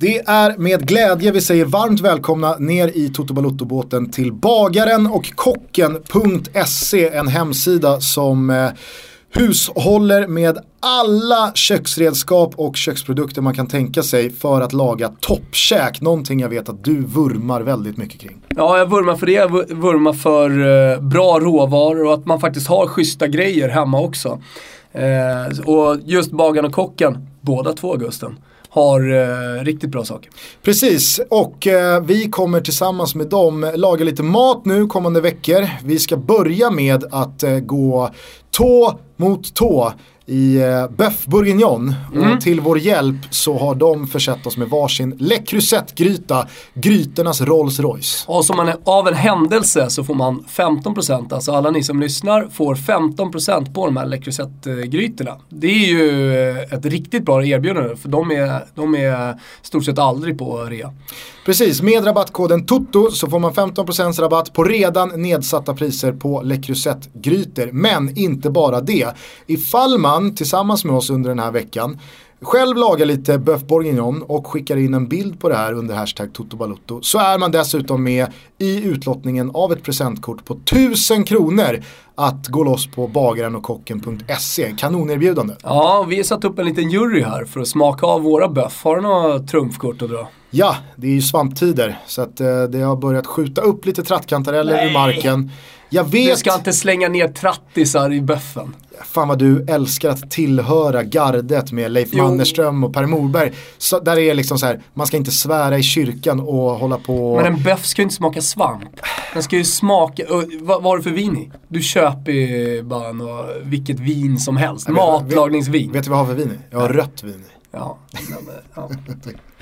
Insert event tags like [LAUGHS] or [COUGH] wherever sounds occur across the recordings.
Det är med glädje vi säger varmt välkomna ner i Toto Balotto-båten till bagaren och kocken.se, en hemsida som eh, hushåller med alla köksredskap och köksprodukter man kan tänka sig för att laga toppkäk. Någonting jag vet att du vurmar väldigt mycket kring. Ja, jag vurmar för det. Jag vurmar för eh, bra råvaror och att man faktiskt har schyssta grejer hemma också. Eh, och just bagaren och kocken, båda två Gusten har eh, riktigt bra saker. Precis, och eh, vi kommer tillsammans med dem laga lite mat nu kommande veckor. Vi ska börja med att eh, gå tå mot tå i eh, Bœuf Bourguignon. Mm. Och till vår hjälp så har de försett oss med varsin Le Crusette-gryta, grytornas Rolls Royce. Och som man av en händelse så får man 15%, alltså alla ni som lyssnar får 15% på de här Le Crusette-grytorna. Det är ju eh, ett riktigt bra erbjudande för de är, de är stort sett aldrig på rea. Precis, med rabattkoden TOTO så får man 15% rabatt på redan nedsatta priser på Le Creuset-grytor. Men inte bara det. Ifall man tillsammans med oss under den här veckan själv lagar lite Bœuf Bourguignon och skickar in en bild på det här under hashtag TotoBalutto så är man dessutom med i utlottningen av ett presentkort på 1000 kronor att gå loss på bagaren och kocken.se. Kanonerbjudande. Ja, vi har satt upp en liten jury här för att smaka av våra böff. Har du några trumfkort att dra? Ja, det är ju svamptider så att eh, det har börjat skjuta upp lite trattkantareller ur marken. Jag vet... Du ska inte slänga ner trattisar i böffen. Fan vad du älskar att tillhöra gardet med Leif jo. Mannerström och Per Morberg. Så där är liksom så här, man ska inte svära i kyrkan och hålla på. Men en böff ska ju inte smaka svamp. Den ska ju smaka, vad var det för vin i? Du köper ju bara något, vilket vin som helst. Matlagningsvin. Vet, vet du vad jag har för vin i? Jag har rött vin i. Ja, ja. [LAUGHS]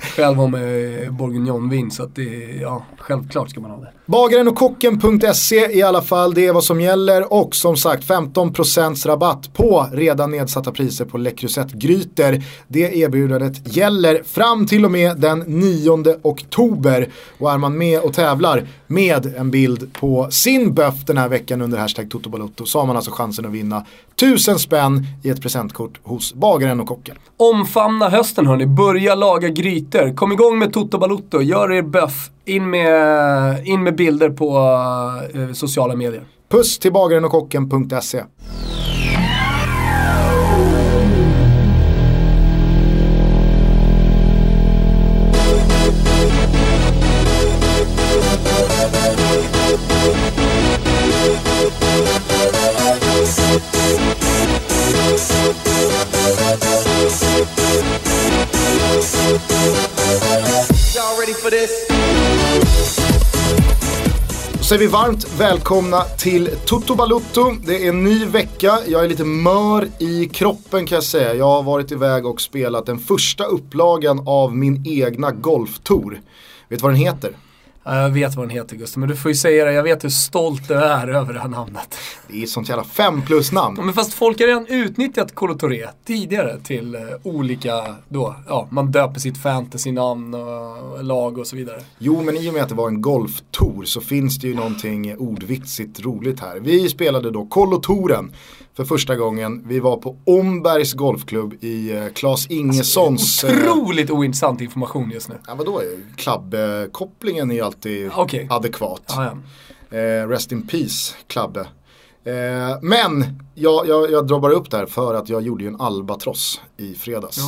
Själv har med bourguignonvin så att det, ja, självklart ska man ha det. Bagaren och kocken.se i alla fall, det är vad som gäller och som sagt 15% rabatt på redan nedsatta priser på Le grytor Det erbjudandet gäller fram till och med den 9 oktober och är man med och tävlar med en bild på sin böff den här veckan under hashtag Totobalotto så har man alltså chansen att vinna 1000 spänn i ett presentkort hos bagaren och kocken. Omfamna hösten hörni, börja laga grytor. Kom igång med Toto Balotto, gör er böff. In med, in med bilder på uh, sociala medier. Puss till bagaren och kocken.se. Så är vi varmt välkomna till Toto Balutto. Det är en ny vecka. Jag är lite mör i kroppen kan jag säga. Jag har varit iväg och spelat den första upplagan av min egna golftour. Vet du vad den heter? Jag vet vad den heter Gustav, men du får ju säga det. Jag vet hur stolt du är över det här namnet. Det är ett sånt jävla fem plus namn. Ja, men fast folk har redan utnyttjat Colotoré tidigare till uh, olika, då, ja, man döper sitt fantasy-namn och lag och så vidare. Jo, men i och med att det var en golftour så finns det ju någonting ordvitsigt roligt här. Vi spelade då Kolotoren för första gången. Vi var på Ombergs golfklubb i uh, Claes Ingessons... Alltså, otroligt uh, ointressant information just nu. Ja, vadå? Klubbkopplingen är ju alltid okay. adekvat. Ah, ja. uh, rest in peace, Klabbe. Uh, men jag, jag, jag drar bara upp där för att jag gjorde ju en albatross i fredags.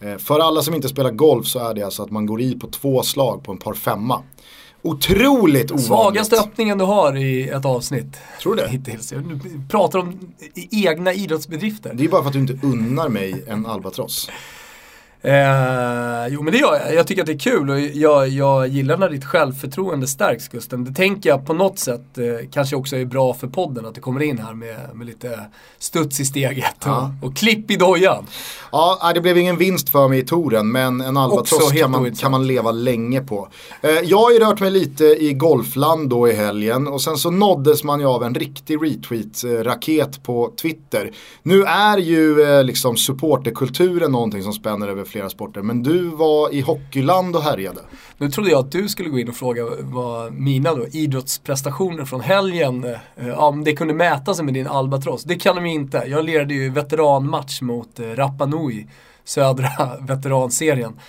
Ja. för alla som inte spelar golf så är det alltså att man går i på två slag på en par femma. Otroligt ovanligt. Svagaste öppningen du har i ett avsnitt. Tror du det? Hittills. Du pratar om egna idrottsbedrifter. Det är bara för att du inte unnar mig en albatross. Eh, jo men det gör jag. Jag tycker att det är kul och jag, jag gillar när ditt självförtroende stärks Gusten. Det tänker jag på något sätt eh, kanske också är bra för podden att det kommer in här med, med lite studs i steget ja. och, och, klipp i dojan. Ja, det blev ingen vinst för mig i touren men en albatross kan man, kan man leva länge på. Eh, jag har ju rört mig lite i golfland då i helgen och sen så nåddes man ju av en riktig retweet-raket på Twitter. Nu är ju eh, liksom supporterkulturen någonting som spänner över flera sporter. Men du var i hockeyland och härjade. Nu trodde jag att du skulle gå in och fråga vad mina då, idrottsprestationer från helgen, eh, om det kunde mäta sig med din albatross. Det kan de inte. Jag lirade ju veteranmatch mot eh, Rapa Nui, södra [LAUGHS] veteranserien.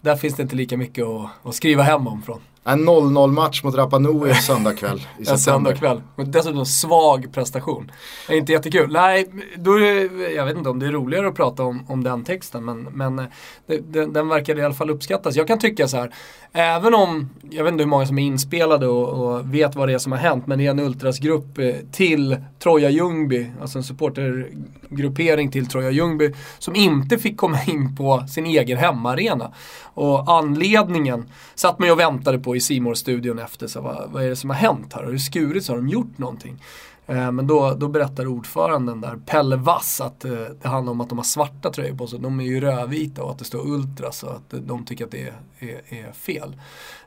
där finns det inte lika mycket att, att skriva hem om från. En 0-0 match mot Rapa Nui en söndagkväll i [LAUGHS] En september. söndagkväll. Och dessutom svag prestation. Det är inte jättekul. Nej, då är jag vet inte om det är roligare att prata om, om den texten. Men, men eh, det, den, den verkar i alla fall uppskattas. Jag kan tycka så här. Även om, jag vet inte hur många som är inspelade och, och vet vad det är som har hänt. Men det är en ultrasgrupp eh, till Troja Ljungby. Alltså en supportergruppering till Troja Ljungby. Som inte fick komma in på sin egen hemmaarena. Och anledningen satt man ju och väntade på i simor studion efter. Så vad, vad är det som har hänt här? Har det skurits? Har de gjort någonting? Eh, men då, då berättar ordföranden där, Pelle Vass, att eh, det handlar om att de har svarta tröjor på sig. De är ju rödvita och att det står Ultras och att de tycker att det är, är, är fel.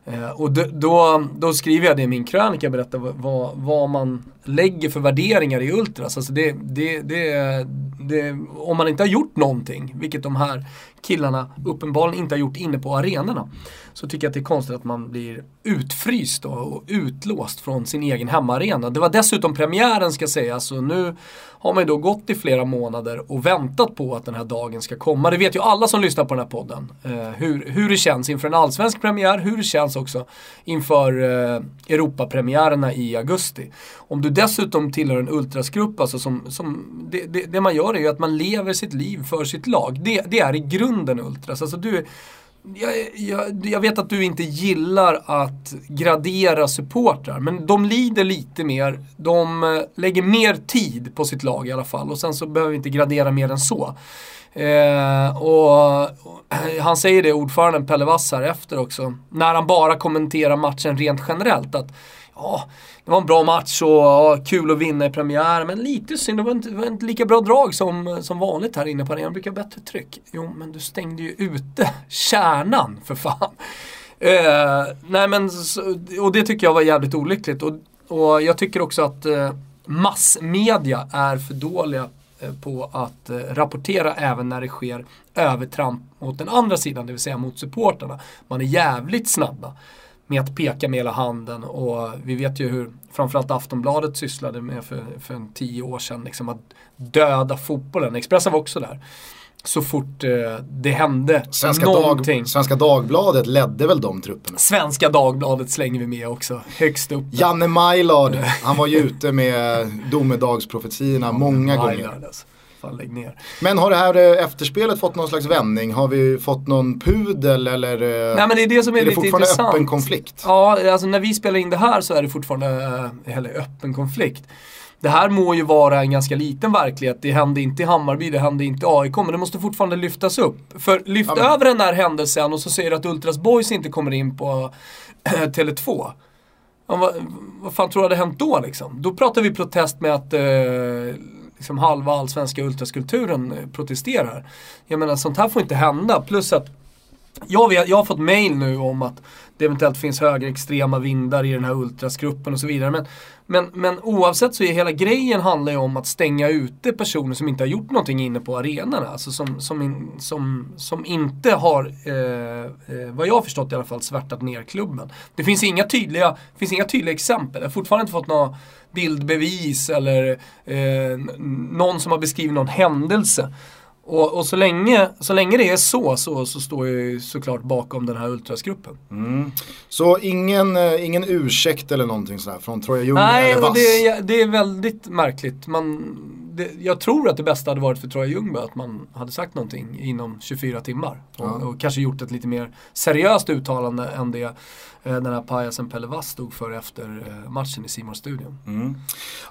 Eh, och då, då skriver jag det i min krönika, berättar vad- vad, vad man lägger för värderingar i Ultras. Alltså det, det, det, det, om man inte har gjort någonting, vilket de här killarna uppenbarligen inte har gjort inne på arenorna. Så tycker jag att det är konstigt att man blir utfryst då, och utlåst från sin egen hemmaarena. Det var dessutom premiären ska sägas så nu har man ju då gått i flera månader och väntat på att den här dagen ska komma. Det vet ju alla som lyssnar på den här podden. Eh, hur, hur det känns inför en allsvensk premiär, hur det känns också inför eh, Europapremiärerna i augusti. Om du dessutom tillhör en ultrasgrupp, alltså som, som det, det, det man gör är ju att man lever sitt liv för sitt lag. Det, det är i grunden ultras. Alltså du, jag, jag, jag vet att du inte gillar att gradera supportrar, men de lider lite mer. De eh, lägger mer tid på sitt lag i alla fall och sen så behöver vi inte gradera mer än så. Eh, och, och Han säger det, ordföranden Pelle Wass här efter också, när han bara kommenterar matchen rent generellt. att Ja, det var en bra match och ja, kul att vinna i premiär, men lite synd. Det var inte, det var inte lika bra drag som, som vanligt här inne på arenan. brukar ha bättre tryck. Jo, men du stängde ju ute kärnan för fan. Eh, nej men, och det tycker jag var jävligt olyckligt. Och, och jag tycker också att eh, massmedia är för dåliga eh, på att eh, rapportera även när det sker övertramp mot den andra sidan, det vill säga mot supporterna. Man är jävligt snabba med att peka med hela handen och vi vet ju hur framförallt Aftonbladet sysslade med för, för en tio år sedan, liksom att döda fotbollen. Expressen var också där. Så fort eh, det hände Svenska, någonting. Dag, Svenska Dagbladet ledde väl de trupperna? Svenska Dagbladet slänger vi med också, högst upp. Janne Majlard, han var ju ute med domedagsprofetiorna [LAUGHS] många gånger. Maillard, alltså. Fan, lägg ner. Men har det här eh, efterspelet fått någon slags vändning? Har vi fått någon pudel eller eh, Nej men det är det som är, är det lite fortfarande intressant. öppen konflikt? Ja, alltså när vi spelar in det här så är det fortfarande, eh, eller öppen konflikt. Det här må ju vara en ganska liten verklighet. Det hände inte i Hammarby, det hände inte i AIK, men det måste fortfarande lyftas upp. För lyft Ja, men- över den där händelsen och så säger du att Ultras Boys inte kommer in på Tele2. Ja, vad, vad fan tror du hade hänt då liksom? Då pratar vi protest med att eh, liksom halva allsvenska ultraskulturen eh, protesterar. Jag menar sånt här får inte hända. Plus att jag, vet, jag har fått mail nu om att det eventuellt finns högerextrema vindar i den här ultrasgruppen och så vidare. Men, men, men oavsett så är hela grejen handlar ju om att stänga ute personer som inte har gjort någonting inne på arenorna. Alltså som, som, in, som, som inte har, eh, eh, vad jag har förstått i alla fall, svärtat ner klubben. Det finns inga tydliga, finns inga tydliga exempel. Jag har fortfarande inte fått några bildbevis eller eh, någon som har beskrivit någon händelse. Och, och så, länge, så länge det är så, så, så står jag ju såklart bakom den här ultrasgruppen. Mm. Så ingen, eh, ingen ursäkt eller någonting sådär från Troja Ljung Nej, eller Vass? det, är- det är väldigt märkligt. Man, det, jag tror att det bästa hade varit för Troja Ljungberg att man hade sagt någonting inom 24 timmar. Och, Ja. och kanske gjort ett lite mer seriöst uttalande än det den här pajasen Pelle Vass stod för efter eh, matchen i simor studion Mm.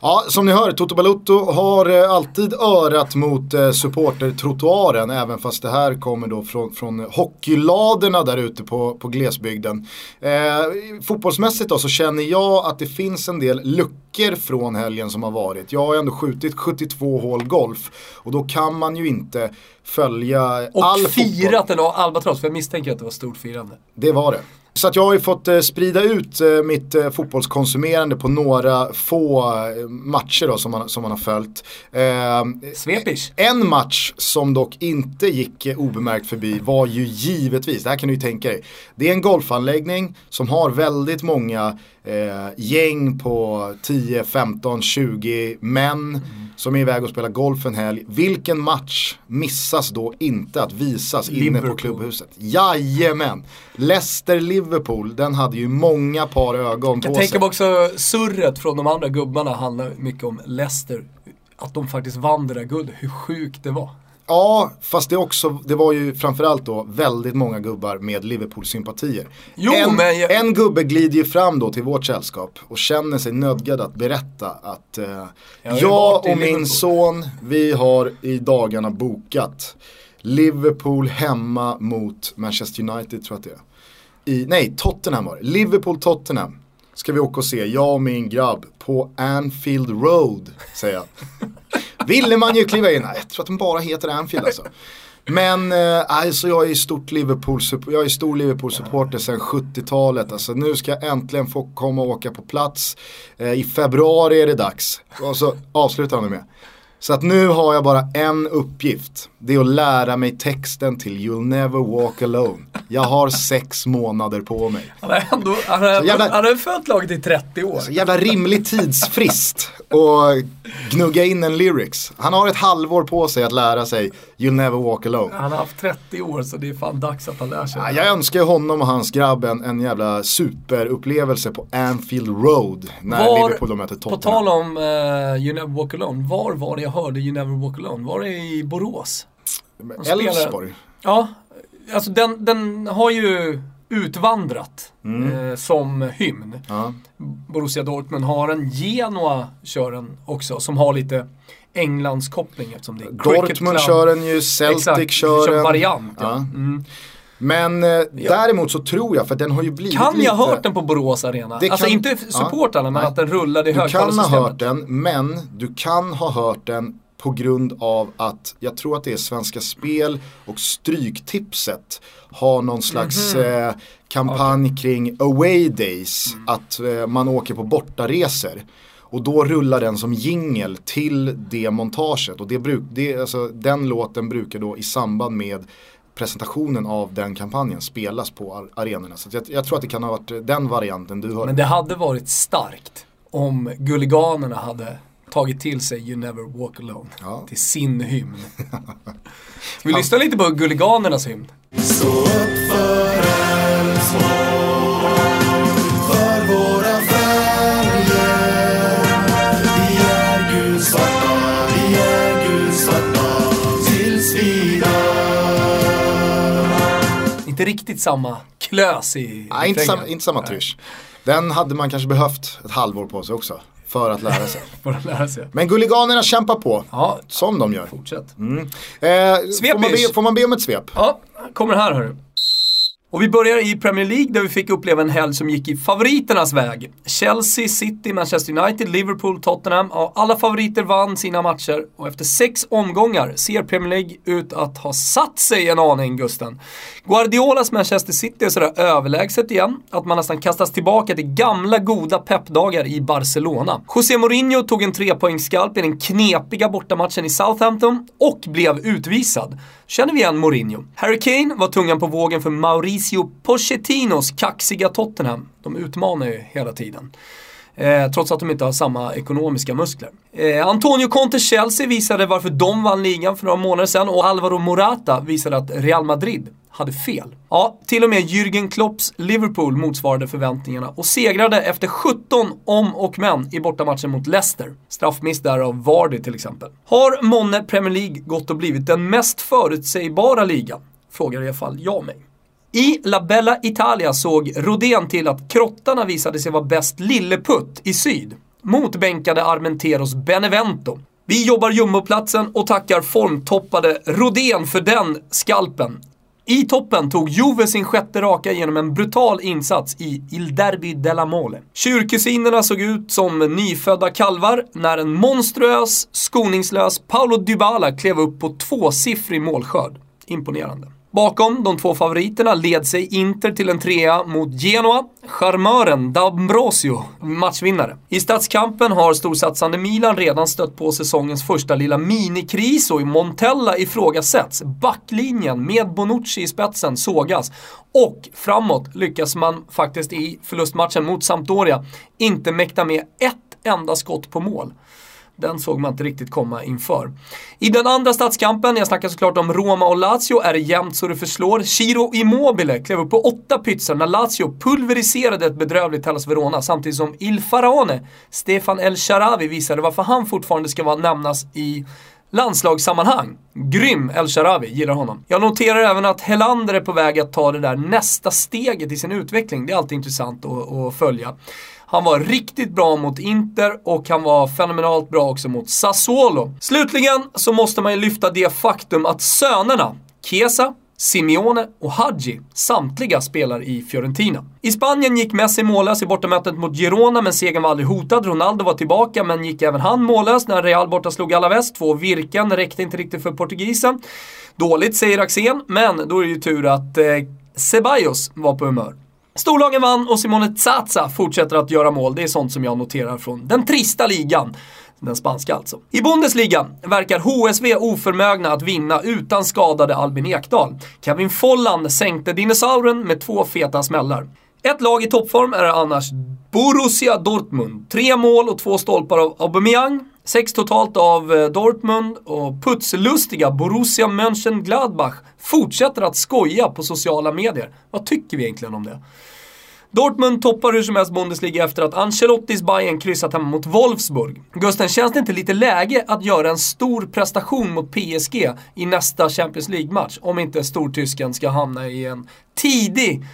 Ja, som ni hör, Toto Balutto har eh, alltid örat mot eh, supportertrottoaren även fast det här kommer då från, från hockeyladorna där ute på, på glesbygden. Eh, fotbollsmässigt då så känner jag att det finns en del luckor från helgen som har varit. Jag har ändå skjutit 72 hål golf och då kan man ju inte följa Och all fotboll. firat en albatross, för jag misstänker att det var stort firande. Det var det. Så att jag har ju fått eh, sprida ut eh, mitt eh, fotbollskonsumerande på några få matcher då, som, man, som man har följt. Eh, Svepish. En match som dock inte gick obemärkt förbi var ju givetvis, det här kan du ju tänka dig. Det är en golfanläggning som har väldigt många eh, gäng på 10, 15, 20 män som är iväg och spelar golf en helg. Vilken match missas då inte att visas inne på Liverpool. klubbhuset? Jajamän! Leicester-Liverpool, den hade ju många par ögon på Jag sig. tänker mig också surret från de andra gubbarna handlar mycket om Leicester. Att de faktiskt vann det där guldet, hur sjukt det var. Ja, fast det, också, det var ju framförallt då väldigt många gubbar med Liverpool-sympatier. Jo, en, men jag- en gubbe glider ju fram då till vårt sällskap och känner sig nödgad att berätta att eh, Jag jag och min son, vi har i dagarna bokat Liverpool hemma mot Manchester United tror jag att det är. I, nej, Tottenham var det. Liverpool-Tottenham. Ska vi åka och se, jag och min grabb, på Anfield Road, säger jag. Ville man ju kliva in, nej, jag tror att den bara heter Anfield alltså. Men eh, alltså jag är stort Liverpool, jag är stor Liverpool-supporter sedan 70-talet. Alltså nu ska jag äntligen få komma och åka på plats. Eh, I februari är det dags. Och så avslutar han med. Så att nu har jag bara en uppgift. Det är att lära mig texten till You'll never walk alone. Jag har sex månader på mig. Han har ändå, han har, Så jävla- han har följt laget i 30 år. Så jävla rimlig tidsfrist och gnugga in en lyrics. Han har ett halvår på sig att lära sig You'll never walk alone. Han har haft 30 år så det är fan dags att han lär sig. Ja, jag önskar honom och hans grabb en, en jävla superupplevelse på Anfield Road när Liverpool då möter på Tottenham. tal om uh, You Never Walk Alone, var var det jag hörde You Never Walk Alone? Var det i Borås? Elfsborg. Ja, alltså den, den har ju utvandrat Mm. eh, som hymn. Ja. Borussia Dortmund har en, Genoa kör den också, som har lite Englands koppling eftersom det är Dortmund kör den ju, Celtic Exakt, kör den. variant. Ja. Ja. Mm. Men eh, däremot så tror jag, för den har ju blivit Kan lite... jag ha hört den på Borås Arena? Det Alltså kan- inte ja, supportrarna, men att den rullade i Du kan ha högtalarsystemet. hört den, men du kan ha hört den på grund av att jag tror att det är Svenska Spel och Stryktipset har någon slags Mhm. eh, kampanj kring away days, att eh, man åker på bortaresor. Och då rullar den som jingel till det montaget och det bruk, det, alltså, den låten brukar då i samband med presentationen av den kampanjen spelas på ar- arenorna. Så jag, jag tror att det kan ha varit eh, den varianten du hörde. Men det hade varit starkt om Gulliganerna hade tagit till sig You Never Walk Alone Ja. till sin hymn. [LAUGHS] Ska vi lyssna lite på Gulliganernas hymn? Stå upp för Elfsborg, för våra färger. Vi är gulsvarta, vi är gulsvarta tills vi dör. Inte riktigt samma klös i Nej, inte, samma, inte samma trysch. Den hade man kanske behövt ett halvår på sig också. För att lära sig. [LAUGHS] Får de lära sig. Men Gulliganerna kämpar på. Ja, Som de gör. fortsätt. Eh, får, man be, får man be om ett svep? Ja, kommer här hörru. Och vi börjar i Premier League där vi fick uppleva en helg som gick i favoriternas väg. Chelsea, City, Manchester United, Liverpool, Tottenham. Ja, alla favoriter vann sina matcher och efter sex omgångar ser Premier League ut att ha satt sig en aning, Gusten. Guardiolas Manchester City är sådär överlägset igen att man nästan kastas tillbaka till gamla goda peppdagar i Barcelona. José Mourinho tog en trepoängsskalp i den knepiga bortamatchen i Southampton och blev utvisad. Känner vi igen Mourinho? Harry Kane var tungan på vågen för Mauricio Pochettinos kaxiga Tottenham. De utmanar ju hela tiden. Eh, trots att de inte har samma ekonomiska muskler. Eh, Antonio Conte, Chelsea visade varför de vann ligan för några månader sedan och Alvaro Morata visade att Real Madrid hade fel. Ja, till och med Jürgen Klopps Liverpool motsvarade förväntningarna och segrade efter 17 om och men i bortamatchen mot Leicester. Straffmiss där av Vardy till exempel. Har månne Premier League gått och blivit den mest förutsägbara ligan? Frågar i alla fall jag mig. I La Bella Italia såg Rodén till att krottarna visade sig vara bäst lilleputt i syd. Motbänkade Armenteros Benevento. Vi jobbar jumboplatsen och tackar formtoppade Rodén för den skalpen. I toppen tog Juve sin sjätte raka genom en brutal insats i Il Derby della Mole. Tjurkusinerna såg ut som nyfödda kalvar när en monstruös, skoningslös Paolo Dybala klev upp på tvåsiffrig målskörd. Imponerande. Bakom de två favoriterna led sig Inter till en trea mot Genoa. Charmören D'Ambrosio, matchvinnare. I stadskampen har storsatsande Milan redan stött på säsongens första lilla minikris och i Montella ifrågasätts. Backlinjen med Bonucci i spetsen sågas. Och framåt lyckas man faktiskt i förlustmatchen mot Sampdoria inte mäkta med ett enda skott på mål. Den såg man inte riktigt komma inför. I den andra stadskampen, jag snackar såklart om Roma och Lazio, är det jämnt så det förslår. Ciro Immobile klev upp på åtta pytsar när Lazio pulveriserade ett bedrövligt Hellas Verona samtidigt som Il Faraone, Stefan El Sharawi, visade varför han fortfarande ska nämnas i landslagssammanhang. Grym El Sharawi, gillar honom. Jag noterar även att Helander är på väg att ta det där nästa steget i sin utveckling. Det är alltid intressant att, att följa. Han var riktigt bra mot Inter och han var fenomenalt bra också mot Sassuolo. Slutligen så måste man ju lyfta det faktum att sönerna, Chiesa, Simeone och Hadji, samtliga spelar i Fiorentina. I Spanien gick Messi mållös i bortamötet mot Girona men segern var aldrig hotad. Ronaldo var tillbaka men gick även han mållös när Real borta slog Alaves. Två virken räckte inte riktigt för portugisen. Dåligt säger Axén, men då är det ju tur att eh, Ceballos var på humör. Storlagen vann och Simone Zaza fortsätter att göra mål. Det är sånt som jag noterar från den trista ligan. Den spanska alltså. I Bundesliga verkar HSV oförmögna att vinna utan skadade Albin Ekdal. Kevin Folland sänkte dinosauren med två feta smällar. Ett lag i toppform är annars Borussia Dortmund. Tre mål och två stolpar av Aubameyang. Sex totalt av eh, Dortmund och putslustiga Borussia Mönchengladbach fortsätter att skoja på sociala medier. Vad tycker vi egentligen om det? Dortmund toppar hur som helst Bundesliga efter att Ancelottis Bayern kryssat hemma mot Wolfsburg. Gusten, känns det inte lite läge att göra en stor prestation mot PSG i nästa Champions League-match? Om inte stortysken ska hamna i en tidig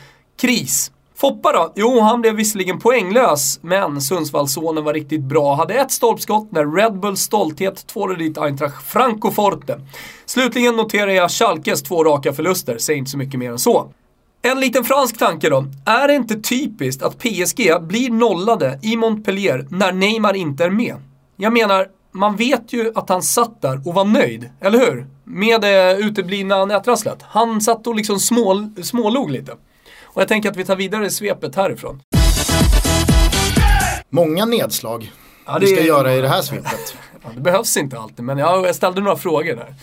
kris. Foppa då? Jo, han blev visserligen poänglös, men Sundsvallssonen var riktigt bra. Hade ett stolpskott när Red Bulls stolthet tvålade dit Eintracht Francoforte. Slutligen noterar jag Schalkes två raka förluster, säger inte så mycket mer än så. En liten fransk tanke då. Är det inte typiskt att PSG blir nollade i Montpellier när Neymar inte är med? Jag menar, man vet ju att han satt där och var nöjd, eller hur? Med det uteblivna nätrasslet. Han satt och liksom smål, smålog lite. Och jag tänker att vi tar vidare svepet härifrån. Många nedslag Ja, vi ska är- göra i det här svepet. [LAUGHS] Ja, det behövs inte alltid, men jag ställde några frågor där.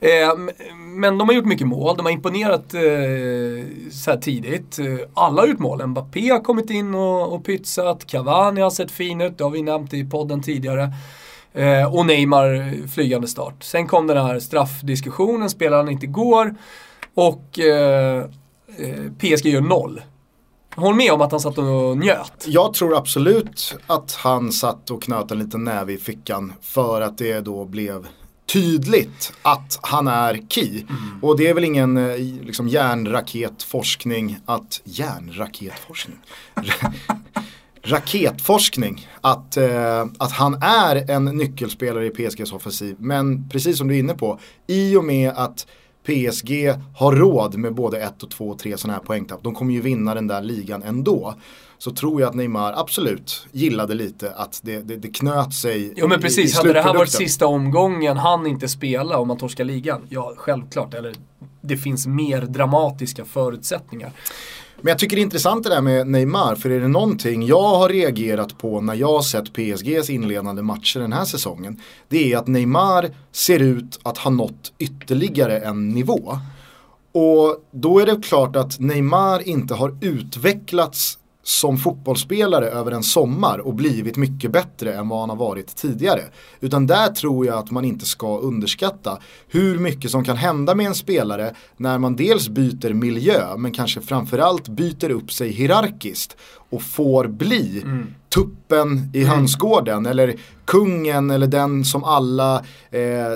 Eh, men de har gjort mycket mål, de har imponerat eh, så här tidigt. Eh, Alla har gjort mål. Mbappé har kommit in och, och pytsat, Cavani har sett fin ut, det har vi nämnt i podden tidigare. Eh, och Neymar flygande start. Sen kom den här straffdiskussionen, spelar han inte går. Och eh, PSG gör noll. Håll med om att han satt och njöt. Jag tror absolut att han satt och knöt en liten näve i fickan för att det då blev tydligt att han är key. Och det är väl ingen eh, liksom, järnraketforskning att, järnraketforskning? Ra- [LAUGHS] Raketforskning att, eh, att han är en nyckelspelare i PSGs offensiv. Men precis som du är inne på, i och med att PSG har råd med både ett och två och tre sådana här poängtapp. De kommer ju vinna den där ligan ändå. Så tror jag att Neymar absolut gillade lite att det, det, det knöt sig Jo men i- precis, i hade det här varit sista omgången han inte spela om man torskar ligan? Ja, självklart. Eller det finns mer dramatiska förutsättningar. Men jag tycker det är intressant det där med Neymar, för är det någonting jag har reagerat på när jag har sett PSGs inledande matcher den här säsongen, det är att Neymar ser ut att ha nått ytterligare en nivå. Och då är det klart att Neymar inte har utvecklats som fotbollsspelare över en sommar och blivit mycket bättre än vad han har varit tidigare. Utan där tror jag att man inte ska underskatta hur mycket som kan hända med en spelare när man dels byter miljö men kanske framförallt byter upp sig hierarkiskt och får bli tuppen i hönsgården eller kungen eller den som alla eh,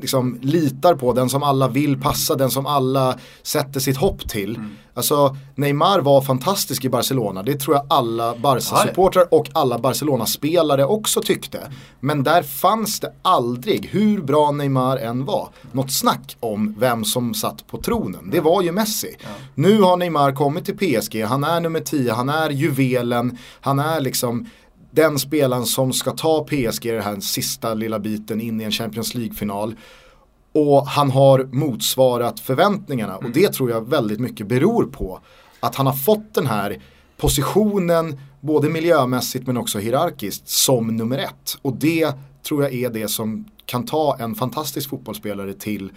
liksom litar på, den som alla vill passa, den som alla sätter sitt hopp till. Alltså Neymar var fantastisk i Barcelona, det tror jag alla Barca-supportrar och alla Barcelona-spelare också tyckte. Men där fanns det aldrig, hur bra Neymar än var, något snack om vem som satt på tronen. Det var ju Messi. Nu har Neymar kommit till PSG, han är nummer 10, han är juvelen, han är liksom den spelaren som ska ta PSG den här sista lilla biten in i en Champions League-final. Och han har motsvarat förväntningarna och det tror jag väldigt mycket beror på att han har fått den här positionen både miljömässigt men också hierarkiskt som nummer ett. Och det tror jag är det som kan ta en fantastisk fotbollsspelare till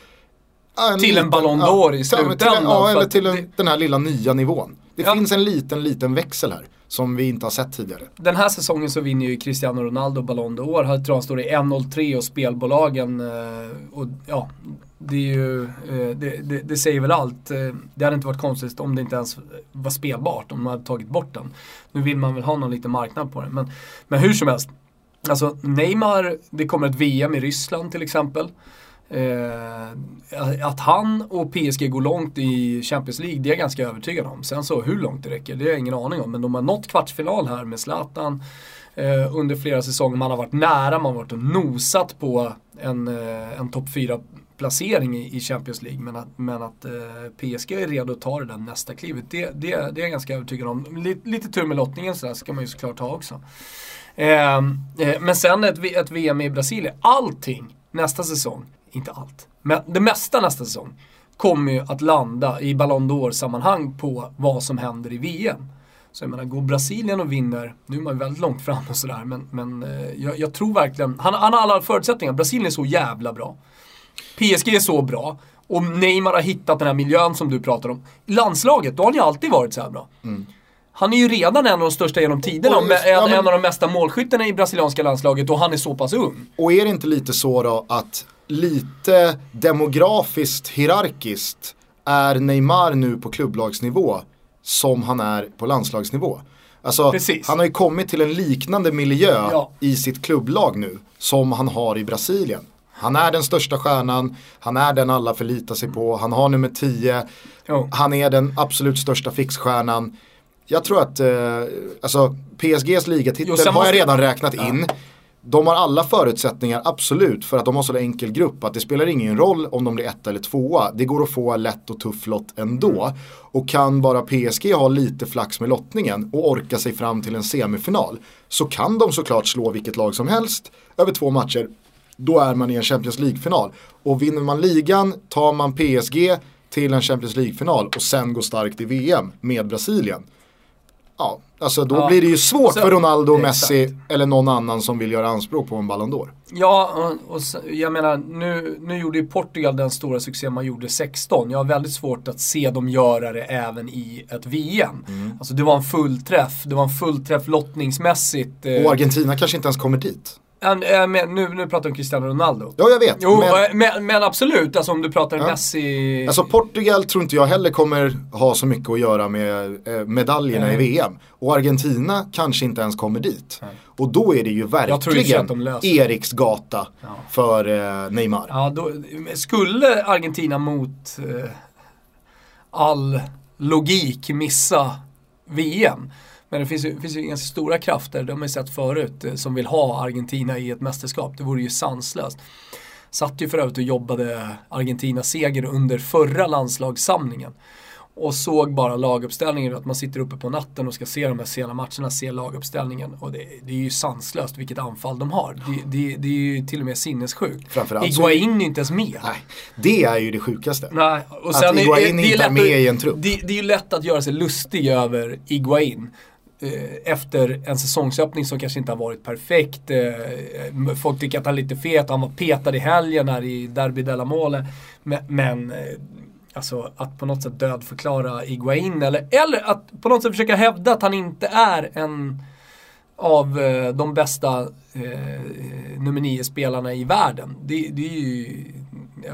ja, Till en Ballon d'Or i till en- slutändan, Ja, eller till en, det- den här lilla nya nivån. Det Ja. finns en liten, liten växel här som vi inte har sett tidigare. Den här säsongen så vinner ju Cristiano Ronaldo Ballon d'Or. Jag tror han står i 1-0-3 och spelbolagen eh, och ja, det är ju, eh, det, det, det säger väl allt. Eh, det hade inte varit konstigt om det inte ens var spelbart, om man hade tagit bort den. Nu vill man väl ha någon liten marknad på det. Men, men hur som helst, alltså Neymar, det kommer ett VM i Ryssland till exempel. Eh, att han och PSG går långt i Champions League, det är jag ganska övertygad om. Sen så hur långt det räcker, det har jag ingen aning om. Men de har nått kvartsfinal här med Zlatan eh, under flera säsonger. Man har varit nära, man har varit och nosat på en, eh, en topp 4-placering i, i Champions League. Men att, men att eh, PSG är redo att ta det där nästa klivet, det, det, det är jag ganska övertygad om. Lite, lite tur med lottningen sådär ska man ju såklart ha också. Eh, eh, men sen ett, ett VM i Brasilien. Allting nästa säsong, inte allt, men det mesta nästa säsong kommer ju att landa i Ballon d'Or-sammanhang på vad som händer i VM. Så jag menar, går Brasilien och vinner, nu är man ju väldigt långt fram och sådär, men, men eh, jag, jag tror verkligen, han, han har alla förutsättningar. Brasilien är så jävla bra. PSG är så bra. Och Neymar har hittat den här miljön som du pratar om. Landslaget, då har han ju alltid varit så här bra. Han är ju redan en av de största genom tiderna, Och- och, en, ja, men- en av de mesta målskyttarna i brasilianska landslaget och han är så pass ung. Och är det inte lite så då att lite demografiskt hierarkiskt är Neymar nu på klubblagsnivå som han är på landslagsnivå? Alltså, Precis. han har ju kommit till en liknande miljö Ja. i sitt klubblag nu som han har i Brasilien. Han är den största stjärnan, han är den alla förlitar sig på, han har nummer 10, Jo. han är den absolut största fixstjärnan. Jag tror att, eh, alltså PSGs ligatitel Jo, har jag redan räknat in. De har alla förutsättningar, absolut, för att de har så enkel grupp att det spelar ingen roll om de blir ett eller tvåa. Det går att få lätt och tuff lott ändå. Och kan bara PSG ha lite flax med lottningen och orka sig fram till en semifinal så kan de såklart slå vilket lag som helst över två matcher. Då är man i en Champions League-final. Och vinner man ligan tar man PSG till en Champions League-final och sen går starkt i VM med Brasilien. Ja, alltså då Ja. blir det ju svårt Så- för Ronaldo, Exakt. Messi eller någon annan som vill göra anspråk på en Ballon d'Or. Ja, och, och så- jag menar nu, nu gjorde ju Portugal den stora succé man gjorde 16. Jag har väldigt svårt att se dem göra det även i ett VM. Alltså det var en fullträff, det var en fullträff lottningsmässigt. eh, Och Argentina kanske inte ens kommer dit. Eh, men nu, nu pratar vi om Cristiano Ronaldo. Ja, jag vet. Jo, men, men, men, men absolut, alltså om du pratar Ja. Messi. alltså Portugal tror inte jag heller kommer ha så mycket att göra med eh, medaljerna Nej. i VM. Och Argentina kanske inte ens kommer dit. Och då är det ju verkligen att de löser det. Eriks gata Ja. för eh, Neymar. Ja, då, skulle Argentina mot eh, all logik missa VM. Men det finns ju, finns ju ganska stora krafter, de har ju sett förut, eh, som vill ha Argentina i ett mästerskap. Det vore ju sanslöst. Satt ju för övrigt och jobbade Argentinas seger under förra landslagssamlingen. Och såg bara laguppställningen, att man sitter uppe på natten och ska se de här sena matcherna, se laguppställningen. Och det, det är ju sanslöst vilket anfall de har. Det, det, det är ju till och med sinnessjukt. Iguain är ju inte ens med. Nej, det är ju det sjukaste. Nej, och Att sen Higuain det inte är med att- i en trupp. Det är ju lätt att göra sig lustig över Iguain. Eh, efter en säsongsöppning som kanske inte har varit perfekt. Eh, folk tycker att han är lite fet, han var petad i helgen här i Derby de la Mole. Men, eh, alltså att på något sätt dödförklara Iguain eller, eller att på något sätt försöka hävda att han inte är en av de bästa eh, nummer nio spelarna i världen. Det, det är ju,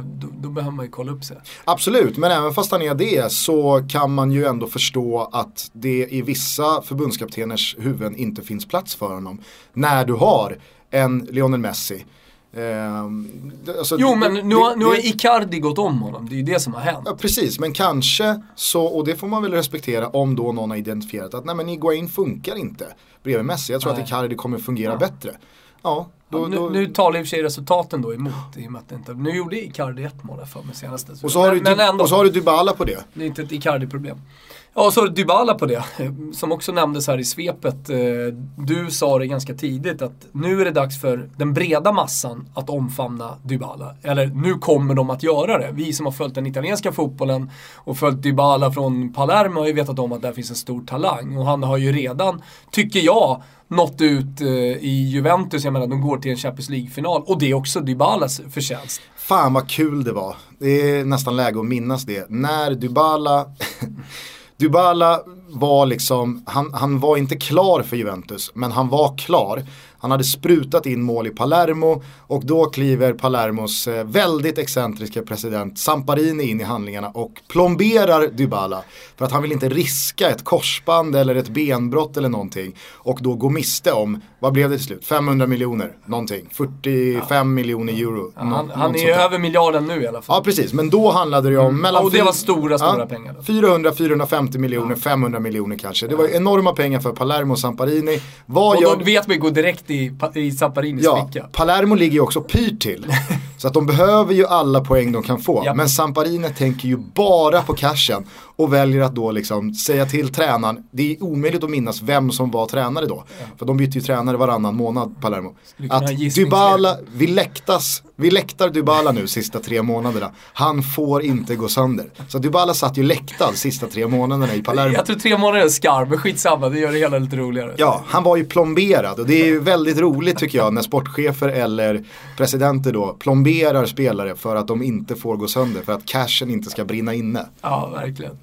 då, då behöver man ju kolla upp sig. Absolut, men även fast han är det så kan man ju ändå förstå att det i vissa förbundskapteners huvuden inte finns plats för honom. När du har en Lionel Messi. Ehm, det- alltså, Jo det- men nu, det- har- nu har det- Icardi gått om honom, det är ju det som har hänt. Ja, precis, men kanske så, och det får man väl respektera om då någon har identifierat att nej men Iguain funkar inte bredvid Messi. Jag tror Nej. att Icardi kommer fungera Ja. bättre. Ja, då, Ja, nu, då, nu talar i och för sig resultaten då emot i och med att det inte, nu gjorde Icardi ett mål för mig senaste. och, så har men, du, men ändå, och så har du Dybala på det. det är inte ett Icardi-problem. Ja, och så har du Dybala på det, som också nämndes här i svepet. Eh, du sa det ganska tidigt att nu är det dags för den breda massan att omfamna Dybala. Eller nu kommer de att göra det. Vi som har följt den italienska fotbollen och följt Dybala från Palermo har ju vetat om att där finns en stor talang. Och han har ju redan, tycker jag, nått ut eh, i Juventus. Jag menar, de går till en Champions League-final. Och det är också Dybalas förtjänst. Fan vad kul det var. Det är nästan läge att minnas det. När Dybala, [LAUGHS] Dybala var liksom, han, han var inte klar för Juventus, men han var klar. Han hade sprutat in mål i Palermo och då kliver Palermos eh, väldigt excentriska president Samparini in i handlingarna och plomberar Dybala. För att han vill inte riska ett korsband eller ett benbrott eller någonting. Och då gå miste om, vad blev det till slut? 500 miljoner, någonting. 45 miljoner euro. Han, nå- han något är ju över miljarden nu i alla fall. Ja precis, men då handlade det om mellan Och det var stora, stora pengar då. 400-450 miljoner, 500 miljoner kanske. Det var enorma pengar för Palermo och Samparini. Vad Och gör... då vet vi går direkt i, i Samparinis Ja, ficka. Palermo ligger ju också pyrt till. [LAUGHS] Så att de behöver ju alla poäng de kan få. Ja. Men Samparini tänker ju bara på cashen. Och väljer att då liksom säga till tränaren, det är omöjligt att minnas vem som var tränare då. För de byter ju tränare varannan månad, Palermo. Att. Dybala, vi läktas, vi läktar Dybala nu sista tre månaderna. Han får inte gå sönder. Så Dybala satt ju läktad sista tre månaderna i Palermo. Jag tror tre månader är skarp, men skitsamma, det gör det hela lite roligare. Ja, han var ju plomberad och det är ju väldigt roligt tycker jag när sportchefer eller presidenter då plomberar spelare för att de inte får gå sönder, för att cashen inte ska brinna inne. Ja, verkligen.